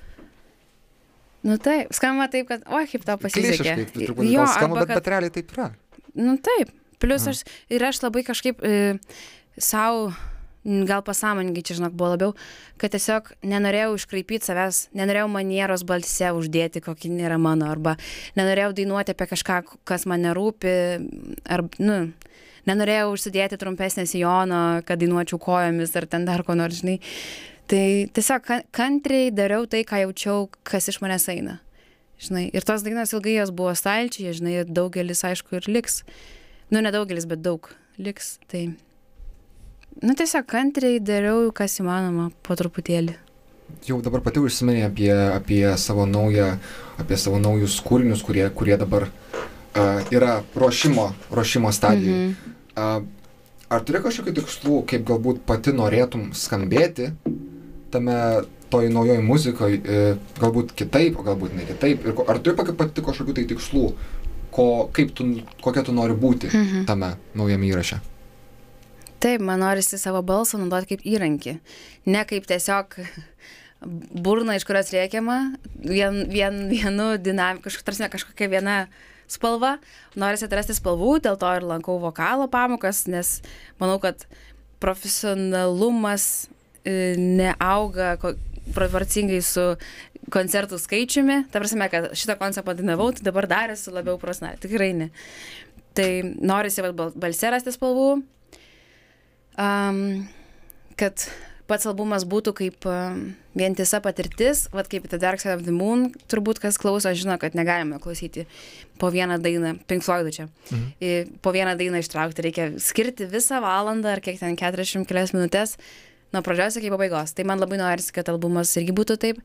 Nu taip, skamba taip, kad, oi, kaip tau pasisekė. Jo, skamba, bet, kad... bet realiai taip yra. Nu taip, plus aš ir aš labai kažkaip e, savo, gal pasąmoningai čia, žinok, buvo labiau, kad tiesiog nenorėjau iškraipyti savęs, nenorėjau manieros balse uždėti, kokį nėra mano, arba nenorėjau dainuoti apie kažką, kas man nerūpi, ar, nu, nenorėjau užsidėti trumpesnę sijono, kad dainuočiau kojomis ar ten dar ko nors, žinai tai tiesiog kantriai dariau tai ką jaučiau kas iš manęs eina žinai ir tos dainos ilgai jos buvo stalčiuje žinai ir daugelis aišku ir liks nu ne daugelis bet daug liks tai nu tiesiog kantriai dariau kas įmanoma po truputėlį jau dabar pati užsiminė apie, apie savo naują, apie savo naujus kūrinius, kurie, kurie dabar uh, yra ruošimo, ruošimo stadijoje. Mm -hmm. uh, ar turi kažkokių tikslų, kaip galbūt pati norėtum skambėti tame toj naujoj muzikoj, e, galbūt kitaip, galbūt ne kitaip. Ir ar turi pati kažkokių tai tikslų, ko, kaip tu, kokia tu nori būti mhm. tame naujame įraše? Taip, man norisi savo balsą naudoti kaip įrankį, ne kaip tiesiog burną, iš kurios rėkiama, vien, vien, vienu dinamiku, kažkokia, kažkokia viena spalva, norisi atrasti spalvų, dėl to ir lankau vokalo pamokas, nes manau, kad profesionalumas neauga proporcingai su koncertų skaičiumi. Ta prasme, kad šitą koncertą padainavau, tai dabar dar esu labiau prosnarė. Tikrai ne. Tai norisi balsė rasti spalvų, um, kad pats albumas būtų kaip um, vientisa patirtis, vad kaip The Dark Side of the Moon, turbūt kas klauso, žino, kad negalime klausyti po vieną dainą, Pink Floydų čia. Mhm. Po vieną dainą ištraukti reikia skirti visą valandą ar kiek ten 40 kelias minutės nuo pradžios iki pabaigos. Tai man labai norisi, kad albumas irgi būtų taip.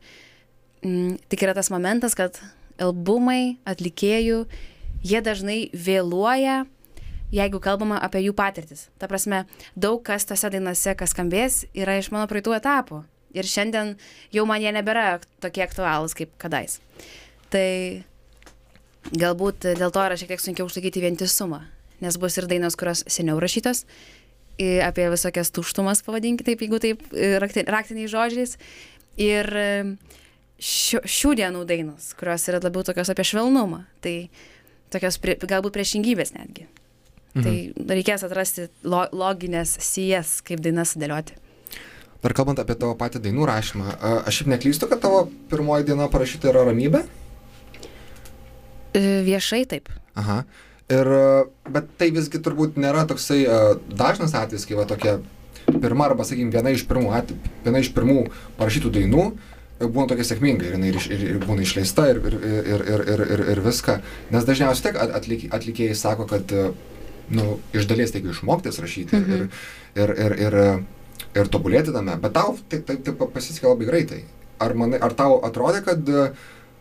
Mm, tik yra tas momentas, kad albumai atlikėjų, jie dažnai vėluoja jeigu kalbama apie jų patirtis. Ta prasme, daug kas tose dainose, kas skambės, yra iš mano praeitų etapų. Ir šiandien jau man jie nebėra tokie aktualūs kaip kadais. Tai galbūt dėl to yra šiek tiek sunkiau užsakyti vientisumą, nes bus ir dainos, kurios seniau rašytos, apie visokias tuštumas, pavadinkite taip, jeigu taip raktiniais žodžiais. Ir šių, šių dienų dainos, kurios yra labiau tokios apie švelnumą. Tai tokios prie, galbūt priešingybės netgi. Mhm. Tai reikės atrasti lo, loginės sijas, kaip dainas sudėlioti. Dar kalbant apie tavo patį dainų rašymą, aš šiaip neklystu, kad tavo pirmoji diena parašyta yra ramybė? E, viešai taip. Aha. Ir, bet tai visgi turbūt nėra toksai dažnas atvejis, kai va tokia pirma arba, sakykime, viena iš pirmų, viena iš pirmų parašytų dainų būna tokia sėkminga ir jinai ir, ir, ir būna išleista ir, ir, ir, ir, ir, ir, ir viską. Nes dažniausiai tiek atlik, atlikėjai sako, kad nu, iš dalies taigi išmoktis rašyti mhm. ir, ir, ir, ir, ir tobulėti tame, bet tau tai, tai, tai pasisekė labai greitai. Ar, manai, ar tau atrodė, kad,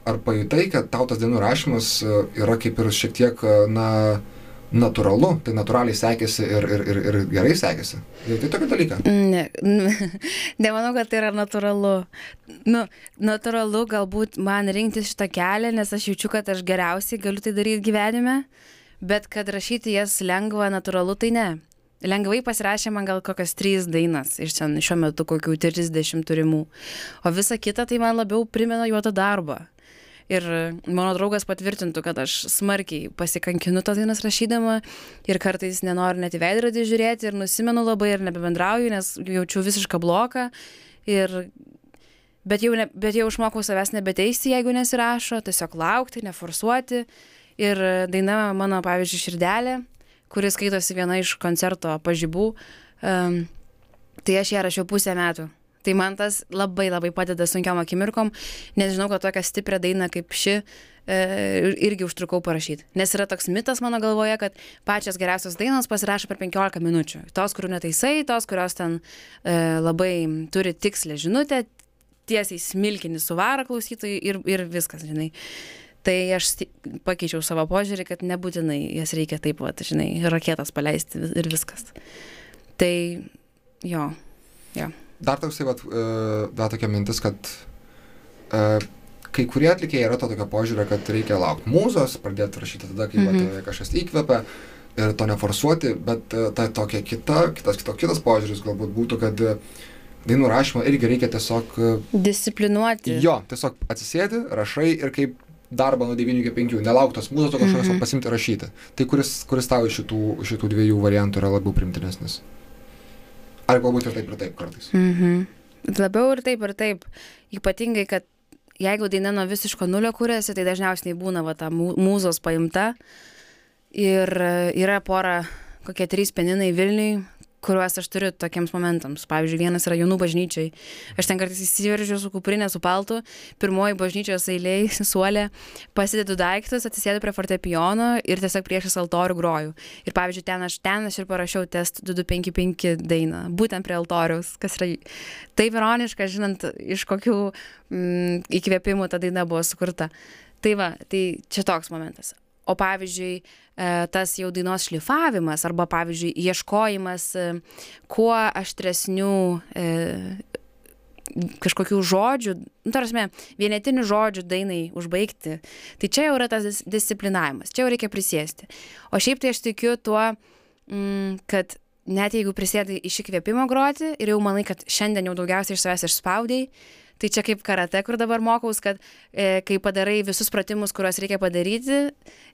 ar pajutai, kad tau tas dainų rašymas yra kaip ir šiek tiek, na, natūralu, tai natūraliai sekėsi ir, ir, ir, ir gerai sekėsi. Tai tokį dalyką. Ne, nemanau, kad tai yra natūralu. Nu, natūralu galbūt man rinktis šitą kelią, nes aš jaučiu, kad aš geriausiai galiu tai daryti gyvenime. Bet kad rašyti jas lengva, natūralu, tai ne. Lengvai pasirašė man gal kokias trys dainas iš ten šiuo metu kokių 30 turimų, o visa kita tai man labiau primena juodą darbą. Ir mano draugas patvirtintų, kad aš smarkiai pasikankinu tas dainas rašydama ir kartais nenoriu net į veidrodį žiūrėti ir nusimenu labai ir nebebendrauju, nes jaučiu visišką bloką. Ir bet jau, ne, bet jau išmokau savęs nebeteisti, jeigu nesirašo, tiesiog laukti, neforsuoti ir daina mano, pavyzdžiui, Širdelė, kuris skaitosi viena iš koncerto pažybų, um, tai aš ją rašiau pusę metų. Tai man tas labai labai padeda sunkiam akimirkom, nes žinau, kad tokią stiprią dainą kaip ši e, irgi užtrukau parašyti. Nes yra toks mitas mano galvoje, kad pačios geriausios dainos pasirašo per 15 minučių. Tos, kurių netaisai, tos, kurios ten e, labai turi tikslę žinutę, tiesiai smilkinį suvaro klausytojai ir, ir viskas, žinai tai aš pakeičiau savo požiūrį, kad nebūtinai jas reikia taip pat, žinai, raketas paleisti ir viskas. Tai jo, jo. Dar toksai, vat, e, dar tokia mintis, kad uh, kai kurie atlikėjai yra to tokio požiūrio, kad reikia laukti mūzos, pradėti rašyti tada, kai mm -hmm. vat, kažkas įkvepia ir to neforsuoti, bet uh, ta tokia kita, kitas, kitas, kitas požiūris galbūt būtų, kad dainų rašymą irgi reikia tiesiog... Disciplinuoti. Jo, tiesiog atsisėdi, rašai ir kaip darbą nuo 9 iki 5, nelauktos mūzos, o kažkokios mm -hmm. pasimti rašyti. Tai kuris, kuris tau iš šitų, šitų dviejų variantų yra labiau primtinesnis? Ar galbūt ir taip ir taip kartais? -hmm. Labiau ir taip ir taip. Ypatingai, kad jeigu daina nuo visiško nulio kūrėsi, tai dažniausiai būna va, ta mūzos paimta. Ir yra pora, kokie trys peninai Vilniui, kuriuos aš turiu tokiems momentams. Pavyzdžiui, vienas yra jaunų bažnyčiai. Aš ten kartais įsiveržiu su kuprinė, su paltu, pirmoji bažnyčios eiliai, suolė, pasidedu daiktus, atsisėdu prie fortepijono ir tiesiog priešas altorių groju. Ir pavyzdžiui, ten aš, ten aš ir parašiau test 2255 dainą, būtent prie altoriaus, kas yra taip ironiška, žinant, iš kokių mm, įkvėpimų ta daina buvo sukurta. Tai va, tai čia toks momentas. O pavyzdžiui, e, tas jau dainos šlifavimas arba, pavyzdžiui, ieškojimas e, kuo aštresnių e, kažkokių žodžių, nu, tarsi, vienetinių žodžių dainai užbaigti, tai čia jau yra tas disciplinavimas, čia jau reikia prisėsti. O šiaip tai aš tikiu tuo, mm, kad net jeigu prisėdai iš įkvėpimo groti ir jau manai, kad šiandien jau daugiausiai iš savęs išspaudėjai, Tai čia kaip karate, kur dabar mokaus, kad e, kai padarai visus pratimus, kuriuos reikia padaryti,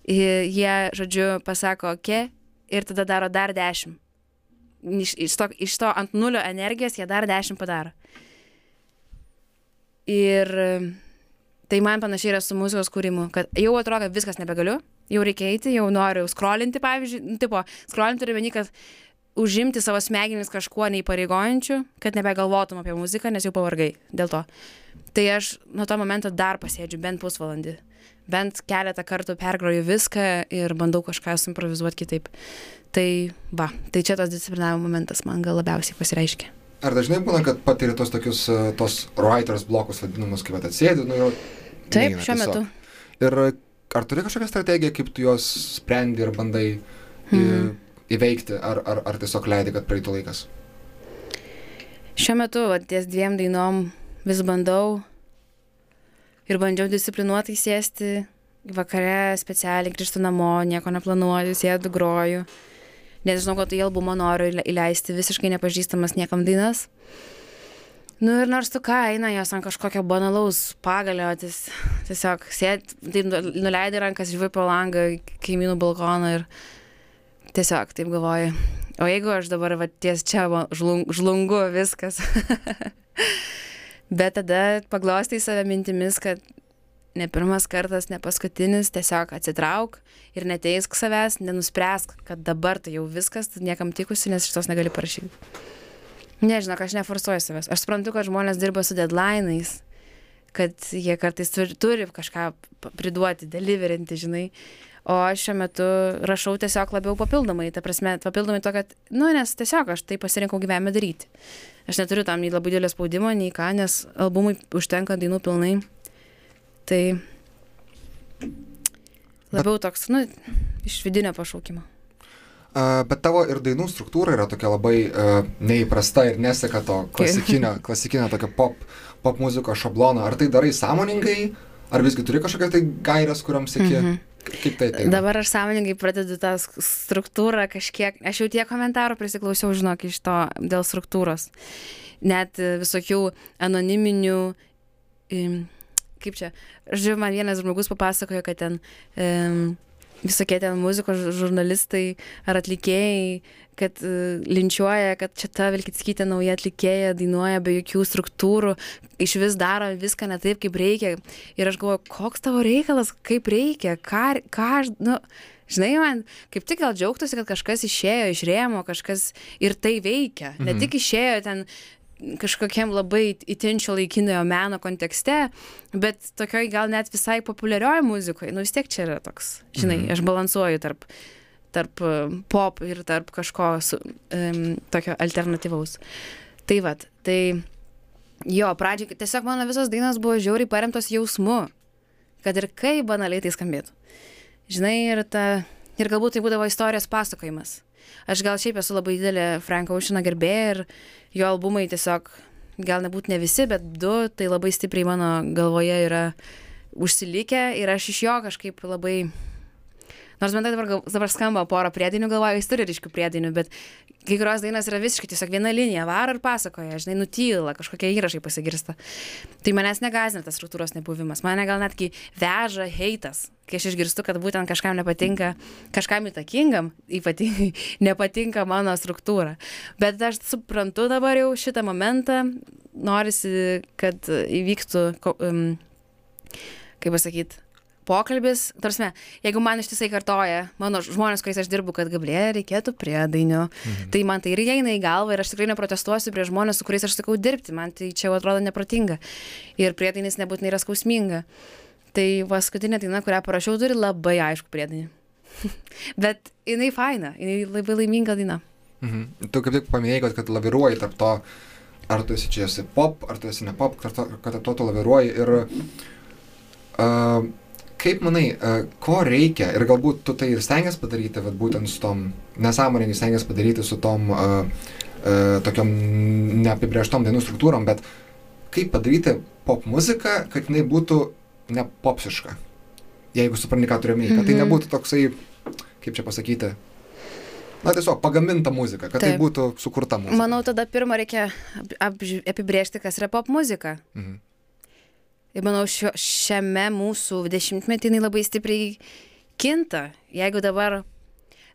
e, jie, žodžiu, pasako, ok, ir tada daro dar dešimt. Iš, iš, to, iš to ant nulio energijos jie dar dešimt padaro. Ir tai man panašiai yra su muzikos kūrimu, kad jau atrodo, kad viskas nebegaliu, jau reikia eiti, jau noriu skrolinti, pavyzdžiui, nu, tipo, skrolinti turiu vieni, kad užimti savo smegenis kažkuo neįpareigojančiu, kad nebegalvotum apie muziką, nes jau pavargai dėl to. Tai aš nuo to momento dar pasėdžiu bent pusvalandį. Bent keletą kartų pergroju viską ir bandau kažką suimprovizuoti kitaip. Tai va, tai čia tas disciplinavimo momentas man gal labiausiai pasireiškia. Ar dažnai būna, kad patiri tos tokius, e, tos writers blokus vadinamus, kaip atsėdi, nu jau. Taip, neina šiuo metu. tiesiog. Ir ar turi kažkokią strategiją, kaip tu juos sprendi ir bandai į, Mhm. Įveikti, ar, ar, ar tiesiog leidi, kad praeitų laikas? Šiuo metu, va, ties dviem dainom vis bandau ir bandžiau disciplinuotai sėsti vakare specialiai grįžtu namo, nieko neplanuoju, sėdu, groju. Nes žinau, kad į albumą noriu įle- įleisti visiškai nepažįstamas niekam dainas. Nu ir nors tu ką, eina jos ant kažkokio banalaus pagalio, ties, tiesiog sėdi, tai nu- nuleidai rankas, žiūri pro langą, kaimynų balkoną ir tiesiog taip galvoju. O jeigu aš dabar va, ties čia žlung, žlungu viskas. Bet tada paglostai save mintimis, kad ne pirmas kartas, ne paskutinis, tiesiog atsitrauk ir neteisk savęs, nenuspręsk, kad dabar tai jau viskas, tu niekam tikusi, nes šitos negali parašyti. Nežinau, aš neforsuoju savęs. Aš suprantu, kad žmonės dirba su deadline'ais, kad jie kartais turi, turi kažką priduoti, deliverinti, žinai. O aš šiuo metu rašau tiesiog labiau papildomai, ta prasme, papildomai to, kad, nu, nes tiesiog aš tai pasirinkau gyvenime daryti. Aš neturiu tam nei labai didelio spaudimo, nei ką, nes albumui užtenka dainų pilnai. Tai labiau toks, nu, iš vidinio pašaukimo. Uh, bet tavo ir dainų struktūra yra tokia labai uh, neįprasta ir neseka to klasikinio, klasikinio tokio pop, pop muzikos šablono. Ar tai darai sąmoningai, ar visgi turi kažkokią tai gairias, kuriam sėki? Mm -hmm. Kaip tai tai? Dabar aš sąmoningai pradedu tą struktūrą kažkiek, aš jau tiek komentarų prisiklausiau, žinok, iš to dėl struktūros. Net e, visokių anoniminių, im, kaip čia, žiūrėjau, man vienas žmogus papasakojo, kad ten um, visokie ten muzikos žurnalistai ar atlikėjai, kad uh, linčiuoja, kad čia ta Vilkitskytė nauja atlikėja dainuoja be jokių struktūrų, iš vis daro viską ne taip, kaip reikia. Ir aš galvoju, koks tavo reikalas, kaip reikia, ką, ką aš, nu, žinai, man kaip tik gal džiaugtųsi, kad kažkas išėjo iš rėmo, kažkas ir tai veikia. Ne Mhm. tik išėjo ten kažkokiam labai itin šio laikinojo meno kontekste, bet tokioj gal net visai populiarioje muzikoje, nu vis tiek čia yra toks, žinai, Mhm. aš balansuoju tarp, tarp e, pop ir tarp kažko su, um, tokio alternatyvaus. Tai vad, tai jo, pradžiai tiesiog mano visos dainos buvo žiauriai paremtos jausmu, kad ir kaip banaliai tai skambėtų. Žinai, ir, ta, ir galbūt tai būdavo istorijos pasakojimas. Aš gal šiaip esu labai didelė Franko Oceano gerbėja ir jo albumai tiesiog, gal nebūt ne visi, bet du, tai labai stipriai mano galvoje yra užsilikę ir aš iš jo kažkaip labai... Nors man tai dabar, dabar skamba porą priedinių, galvoju, jis turi ryškių priedinių, bet kai kurios dainos yra visiškai tiesiog viena linija, varo ir pasakoja, žinai, nutyla, kažkokie įrašai pasigirsta. Tai manęs negazina tas struktūros nebuvimas, mane gal netgi veža heitas, kai aš išgirstu, kad būtent kažkam nepatinka, kažkam įtakingam, ypatingai nepatinka mano struktūra. Bet aš suprantu dabar jau šitą momentą, norisi, kad įvyktų, kaip pasakyti, pokalbis, tarsi, jeigu man ištisai kartoja mano žmonės, kuriais aš dirbu, kad gablė reikėtų priedainių, mhm. tai man tai ir įeina į galvą ir aš tikrai neprotestuosiu prie žmonės, su kuriais aš sakau dirbti, man tai čia jau atrodo neprotinga ir priedainis nebūtinai yra skausminga. Tai paskutinė daina, kurią parašiau, turi labai aišku priedainį. Bet jinai faina, jinai labai laiminga daina. Mhm. Tu kaip tik paminėjai, kad, kad laviruoji tarp to, ar tu esi čia esi pop, ar tu esi ne pop, kad, kad to tu laviruoji ir uh, kaip manai, uh, ko reikia ir galbūt tu tai ir stengiasi padaryti, vat, būtent su tom, nesąmoningai stengiasi padaryti su tom uh, uh, tokiom neapibrieštom dainų struktūrom, bet kaip padaryti pop muziką, kad jinai būtų ne popsiška. Jeigu supranti, ką turiu omeny, kad tai Mhm. nebūtų toksai, kaip čia pasakyti, na tiesiog pagaminta muzika, kad tai Taip. būtų sukurta muzika. Manau, tada pirmą reikia ap- apži- apibrėžti, kas yra pop muzika. Mhm. Ir manau šio, šiame mūsų dešimtmetį jinai labai stipriai kinta. Jeigu dabar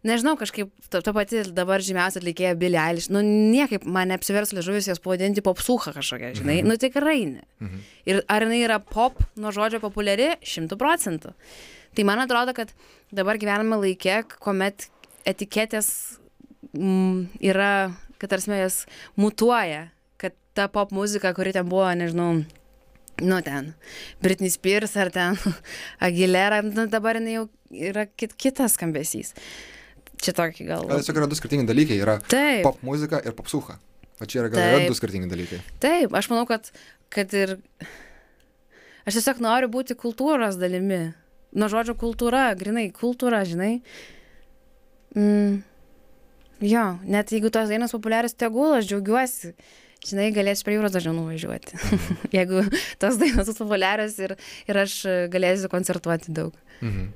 nežinau, kažkaip ta, ta pati dabar žymiausia atlikėja Billie Eilish, nu niekaip man neapsivers liežuvis jos pavadinti popsucha kažkokia, žinai, mhm. nu tikrai ne. Mhm. Ir ar jinai yra pop nuo žodžio populiari? Šimtų procentų. Tai man atrodo, kad dabar gyvename laikė, kuomet etiketės mm, yra, kad tarsi jas mutuoja, kad ta pop muzika, kuri ten buvo, nežinau, nu ten, Britney Spears ar ten Aguilera, nu dabar jinai jau yra kit, kitas skambesys. Čia tokį gal. Gal tiesiog yra du skirtingi dalykai. Yra Taip. pop muzika ir popsucha. O čia yra gal yra du skirtingi dalykai. Taip, aš manau, kad, kad ir... Aš tiesiog noriu būti kultūros dalimi. Nuo žodžio kultūra, grinai kultūra, žinai. Mm. Jo, net jeigu tos dainos populiarios, tegul aš džiaugiuosi. Žinai, galėsiu prie jūros dažniau nuvažiuoti. Mhm. jeigu tos dainos bus populiarios ir, ir aš galėsiu koncertuoti daug. Mhm.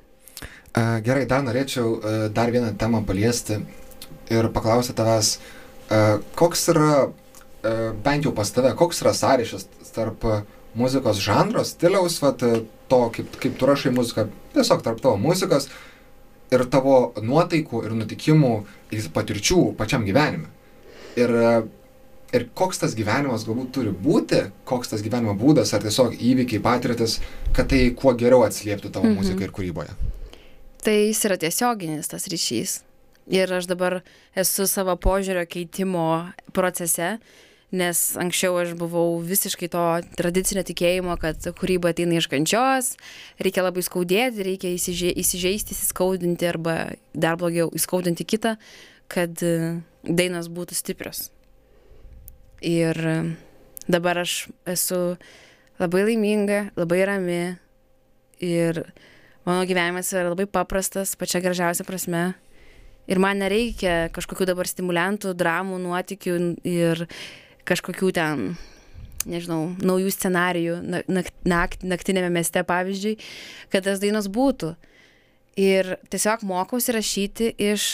Gerai, dar norėčiau dar vieną temą paliesti ir paklausyti tavęs, koks yra, bent jau pas tave, koks yra sąryšis tarp muzikos žanro, stiliaus, vat, to, kaip, kaip tu rašai muziką, tiesiog tarp tavo muzikos ir tavo nuotaikų ir nutikimų ir patirčių pačiam gyvenime. Ir, ir koks tas gyvenimas galbūt turi būti, koks tas gyvenimo būdas, ar tiesiog įvykiai, patirtis, kad tai kuo geriau atslieptų tavo mhm. muzikai ir kūryboje tai jis yra tiesioginis tas ryšys. Ir aš dabar esu savo požiūrio keitimo procese, nes anksčiau aš buvau visiškai to tradicinio tikėjimo, kad kūryba ateina iš kančios, reikia labai skaudėti, reikia įsižei, įsižeisti, įsiskaudinti arba dar blogiau įskaudinti kitą, kad dainos būtų stiprios. Ir dabar aš esu labai laiminga, labai rami ir mano gyvenimas yra labai paprastas, pačia gražiausia prasme. Ir man nereikia kažkokių dabar stimulantų, dramų, nuotikių ir kažkokių ten, nežinau, naujų scenarijų nakt, nakt, naktinėme mieste, pavyzdžiui, kad tas dainos būtų. Ir tiesiog mokausi rašyti iš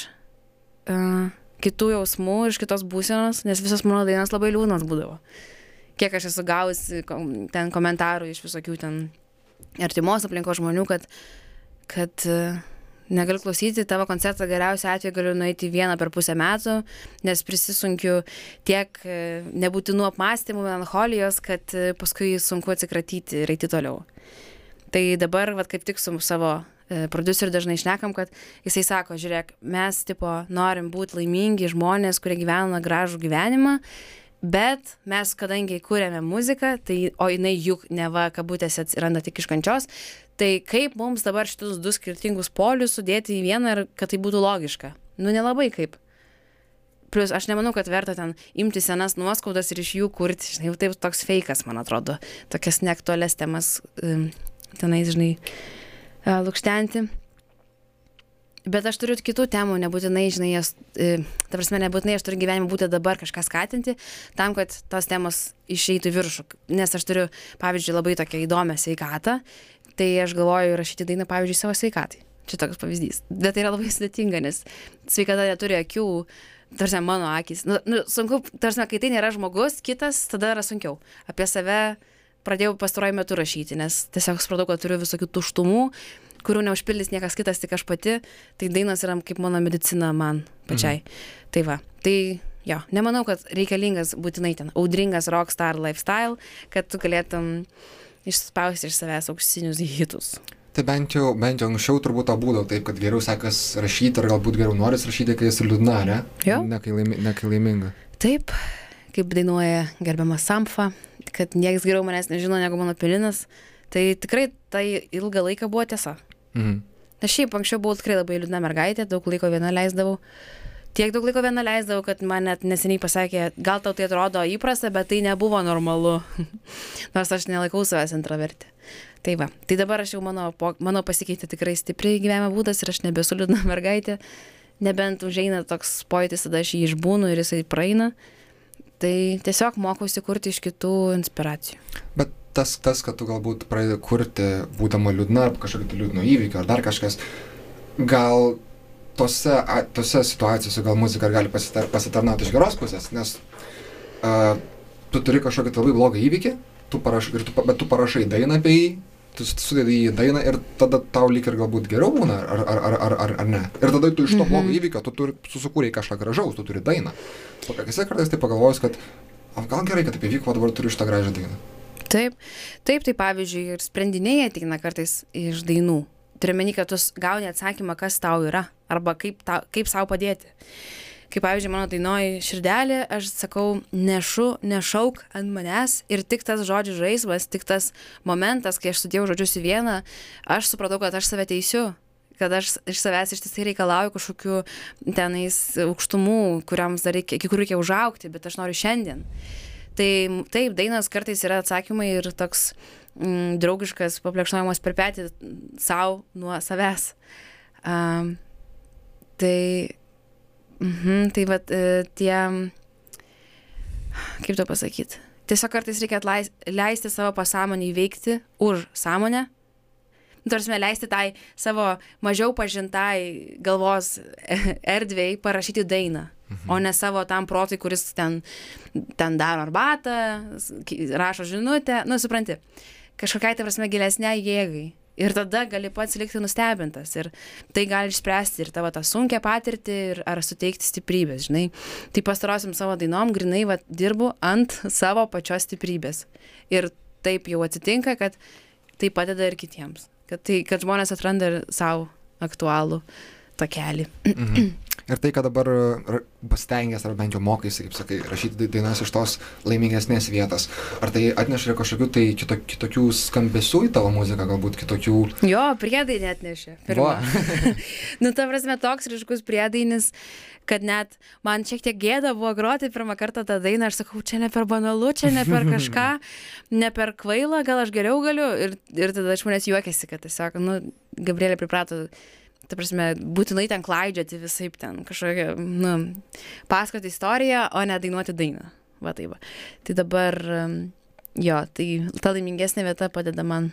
uh, kitų jausmų, iš kitos būsenos, nes visos mano dainos labai liūdnos būdavo. Kiek aš esu gavusi ten komentarų iš visokių ten artimos aplinkos žmonių, kad, kad e, negaliu klausyti tavo koncertą geriausiu atveju galiu nueiti vieną per pusę metų, nes prisisunkiu tiek e, nebūtinų apmąstymų, melancholijos, kad e, paskui sunku atsikratyti ir eiti toliau. Tai dabar, vad kaip tik su savo produceriu dažnai išnekam, kad jisai sako, žiūrėk, mes tipo norim būti laimingi žmonės, kurie gyvena gražų gyvenimą bet mes kadangi kūrėme muziką, tai, o jinai juk neva kabutėse atsiranda tik iš kančios, tai kaip mums dabar šitus du skirtingus polius sudėti į vieną ir kad tai būtų logiška? Nu nelabai kaip. Plus, aš nemanau, kad verta ten imti senas nuoskaudas ir iš jų kurti, žinai, jau taip toks feikas, man atrodo, tokias neaktualias temas um, tenais, žinai, lūkštenti bet aš turiu kitų temų nebūtinai žinai jas e, ta prasme nebūtinai aš turiu gyvenime būti dabar kažką skatinti tam kad tos temos išeitų į viršų. Nes aš turiu pavyzdžiui labai tokią įdomią sveikatą tai aš galvoju rašyti dainą pavyzdžiui savo sveikatai. Čia toks pavyzdys. Bet tai yra labai sudėtinga nes sveikata neturi akių tarsi mano akys. Nu, nu sunku tarsi kai tai nėra žmogus kitas tada yra sunkiau. Apie save pradėjau pastaruoju metu rašyti nes tiesiog supratau kad turiu visokių tuštumų kurių neužpildys niekas kitas, tik aš pati, tai dainos yra kaip mano medicina man pačiai. Mhm. Tai va, tai jo, nemanau, kad reikalingas būtinai ten audringas rockstar lifestyle, kad tu galėtum išspausti iš savęs auksinius hitus. Tai bent jau, bent jau anksčiau turbūt to būdavo taip, kad geriau sekas rašyti ar galbūt geriau noris rašyti, kai esi liūdna, ne? Jo. Ne kai, laimi, ne kai laiminga. Taip, kaip dainuoja gerbiamas Samfa, kad niekas geriau manęs nežino negu mano pilinas. Tai tikrai tai ilgą laiką buvo tiesa. Mhm. Na šiaip anksčiau buvau tikrai labai liūdna mergaitė, daug laiko viena leisdavau. Tiek daug laiko viena leisdavau, kad man net neseniai pasakė, gal tau tai atrodo įprasta, bet tai nebuvo normalu. Nors aš nelaikau savęs intravertė. Tai va, tai dabar aš jau mano, mano pasikeitė tikrai stipriai gyvenimo būdas ir aš nebesu liūdna mergaitė. Nebent užeina toks pojūtis, tada aš jį išbūnu ir jisai praeina. Tai tiesiog mokausi kurti iš kitų inspiracijų. Bet tas, tas, kad tu galbūt pradedi kurti, būdama liūdna, arba kažkokio tai liūdno įvykio, ar dar kažkas, gal tose, a, tose situacijose gal muzika gali pasitar, pasitarnauti iš geros pusės, nes uh, tu turi kažkokį tai labai blogą įvykį tu parašai, ir tu, bet tu parašai dainą apie jį, tu sudedi į dainą ir tada tau lyg ir galbūt geriau būna, ar, ar, ar, ar, ar, ar ne. Ir tada tu iš to blogo įvykio, tu turi, susikūrei kažką gražaus, tu turi dainą. O kai kartais tai pagalvojus, kad o gal gerai, kad taip įvyko, dabar turiu šitą gražią dainą. Taip, taip, tai pavyzdžiui, ir sprendiniai ateina kartais iš dainų. Turiu meni, kad tu gauni atsakymą, kas tau yra, arba kaip, ta, kaip savo padėti. Kaip pavyzdžiui, mano dainoji širdelė, aš sakau, nešu, nešauk ant manęs ir tik tas žodžių žaismas, tik tas momentas, kai aš sudėjau žodžius į vieną, aš supratau, kad aš save teisiu kad aš iš savęs ištisai reikalauju kažkokių tenais aukštumų, kuriams dar reikia, iki kurių reikia užaukti, bet aš noriu šiandien. Tai taip, dainas kartais yra atsakymai ir toks mm, draugiškas paplekšnojimas per petį savo nuo savęs. Um, tai, mhm, tai vat, e, tie, kaip to pasakyti, tiesiog kartais reikia atleis, leisti savo pasąmonį įveikti už sąmonę. Nu, Tarsi leisti tai savo mažiau pažintai galvos erdvėjai parašyti dainą, mhm. o ne savo tam protui, kuris ten, ten daro arbatą, rašo žinutę, nu supranti, kažkokiai tai prasme gilesniai jėgai. Ir tada gali pats likti nustebintas ir tai gali išspręsti ir tavo tą sunkę patirtį ir ar suteikti stiprybės, žinai. Tai pastarosiam savo dainom grinai va, dirbu ant savo pačios stiprybės. Ir taip jau atsitinka, kad tai padeda ir kitiems. Kad, tai, kad žmonės atranda ir savo aktualų takelį. Mhm. Ir tai, kad dabar ra- pastengęs, ar bent jau mokaisi, kaip sakai, rašyti dai- dainas iš tos laimingesnės vietos, ar tai atneša kažkokių tai kito, kitokių skambesių į tavo muziką, galbūt kitokių... Jo, priedai net nešė. Nu, ta prasme, toks ryškus priedainis, kad net man šiek tiek gėda buvo groti pirmą kartą tą dainą. Aš sakau, čia ne per banalu, čia ne per kažką, ne per kvailą, gal aš geriau galiu. Ir, ir tada iš manęs juokiasi, kad tiesiog, nu, Gabrielė priprato. Ta prasme, būtinai ten klaidžioti visai ten kažkokią, nu, pasakoti istoriją, o ne dainuoti dainą. Va taip. Va. Tai dabar, jo, tai ta laimingesnė vieta padeda man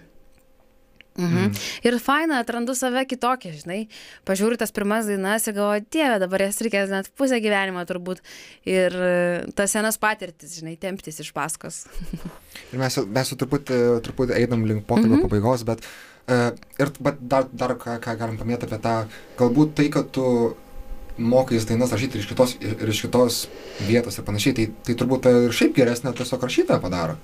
Mhm. Ir faina, atrandu save kitokią, žinai. Pažiūriu tas pirmas dainas ir galvoju, dieve, dabar jas reikės net pusę gyvenimo turbūt. Ir e, tas senas patirtis, žinai, temptis iš paskos. Ir mes, mes jau truputį, truputį einam link pokalbio Mhm. mhm. pabaigos, bet, uh, ir, bet dar, dar ką, ką galim paminėti apie tą, galbūt tai, kad tu mokais dainas rašyti ir iš kitos, ir ir iš kitos vietos ir panašiai, tai, tai turbūt ir šiaip geresnė tiesiog rašytoja padaro.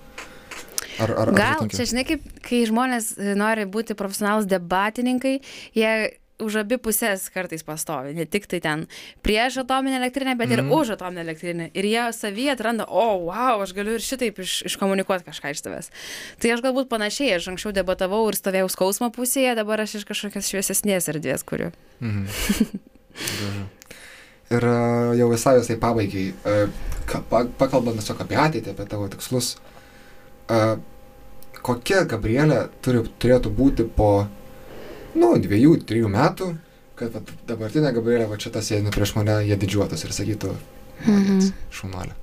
Ar, ar, ar Gal, sutinki? čia žinai, kaip, kai žmonės e, nori būti profesionalus debatininkai, jie už abi pusės kartais pastovi, ne tik tai ten prieš atominę elektrinę, bet ir Mhm. už atominę elektrinę. Ir jie savyje atranda, o, wow, aš galiu ir šitaip iš, iškomunikuoti kažką iš tavęs. Tai aš galbūt panašiai, aš anksčiau debatavau ir stovėjau skausmo pusėje, dabar aš iš kažkokios šviesesnės erdvės kuriu. Gražu. Ir e, jau visai visai pabaigai, e, ka- pa- pakalbant tiesiog apie ateitį, apie tavo tikslus, e, kokia Gabrielė turi, turėtų būti po, nu, dviejų, trijų metų, kad vat, dabartinė Gabrielė, va čia tas sėdi prieš mane, jie didžiuotas ir sakytų, Mhm. šaunuolė.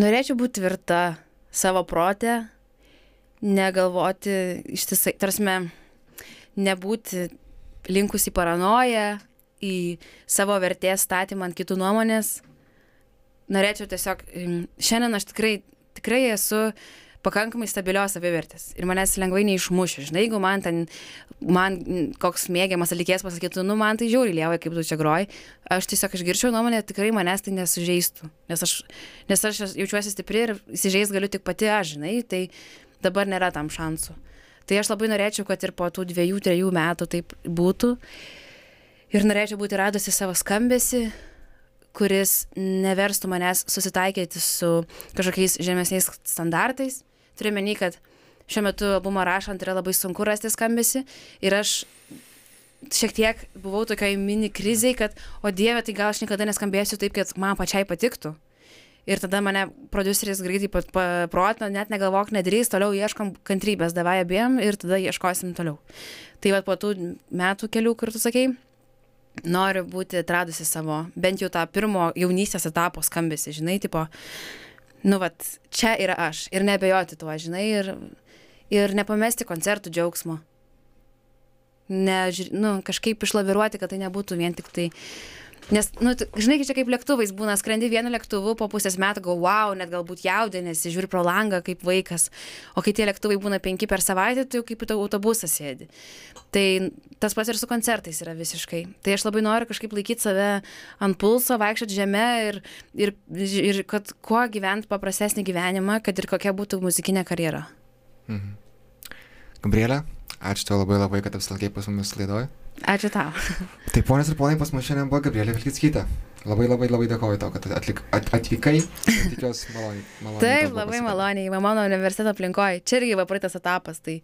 Norėčiau būti tvirta savo protę, negalvoti ištisai, tarsi, nebūti linkusi į paranoją, į savo vertės statymą ant kitų nuomonės. Norėčiau tiesiog, mm, šiandien aš tikrai, tikrai esu pakankamai stabilios savivertės ir manęs lengvai neišmušiu. Žinai, jeigu man ten, man koks mėgiamas atlikėjas pasakytų, nu man tai žiauri lievai, kaip tu čia groji, aš tiesiog išgirčiau nuomonę, tikrai manęs tai nesužeistų. Nes aš, nes aš jaučiuosi stipri ir įsižeis galiu tik pati aš, žinai, tai dabar nėra tam šansų. Tai aš labai norėčiau, kad ir po tų dviejų, trejų metų taip būtų. Ir norėčiau būti radusi savo skambesi, kuris neverstų manęs susitaikyti su kažkokiais žemesniais standartais. Turiu menį, kad šiuo metu albumą rašant yra labai sunku rasti skambesi ir aš šiek tiek buvau tokioj mini kriziai, kad, o dieve, tai gal aš niekada neskambėsiu taip, kad man pačiai patiktų. Ir tada mane produceris greitai paprotino, net negalvok, nedrįs, toliau ieškom kantrybės, davai abiem ir tada ieškosim toliau. Tai va po tų metų kelių, kur tu sakei, noriu būti atradusi savo, bent jau tą pirmo jaunystės etapo skambesi, žinai, tipo, nu, vat, čia yra aš ir nebejoti tuo, žinai, ir, ir nepamesti koncertų džiaugsmo. Ne, nu, kažkaip išlaviruoti, kad tai nebūtų vien tik tai Nes, nu, žinai, čia kaip lėktuvais būna, skrendi vienu lėktuvu, po pusės metų go, wow, net galbūt jaudinėsi, žiūri pro langą kaip vaikas, o kai tie lėktuvai būna penki per savaitę, tai jau kaip į autobusą sėdi. Tai tas pats ir su koncertais yra visiškai. Tai aš labai noriu kažkaip laikyti save ant pulso, vaikščioti žemę ir, ir, ir kad kuo gyventi paprastesnį gyvenimą, kad ir kokia būtų muzikinė karjera. Mhm. Gabrielė, ačiū tau labai labai, kad apsilankei pas mumis laidoje. Ačiū tau. Tai ponios ir ponai, pas mus šiandien buvo Gabrielė Vilkitskytė. Labai labai labai dėkoju tau, kad atlik, at, atvykai. Tikiuosi maloniai. maloniai Taip, labai maloniai, mano universiteto aplinkoje. Čia irgi va praeitas etapas, tai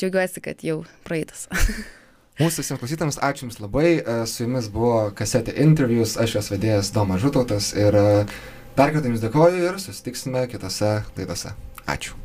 džiaugiuosi, kad jau praeitas. Mūsų visiems klausytams, ačiū Jums labai. E, Su Jumis buvo kasetė interviews, aš jos vedėjas Domas Žutautas ir e, dar kartą Jums dėkoju ir susitiksime kitose laidose. Ačiū.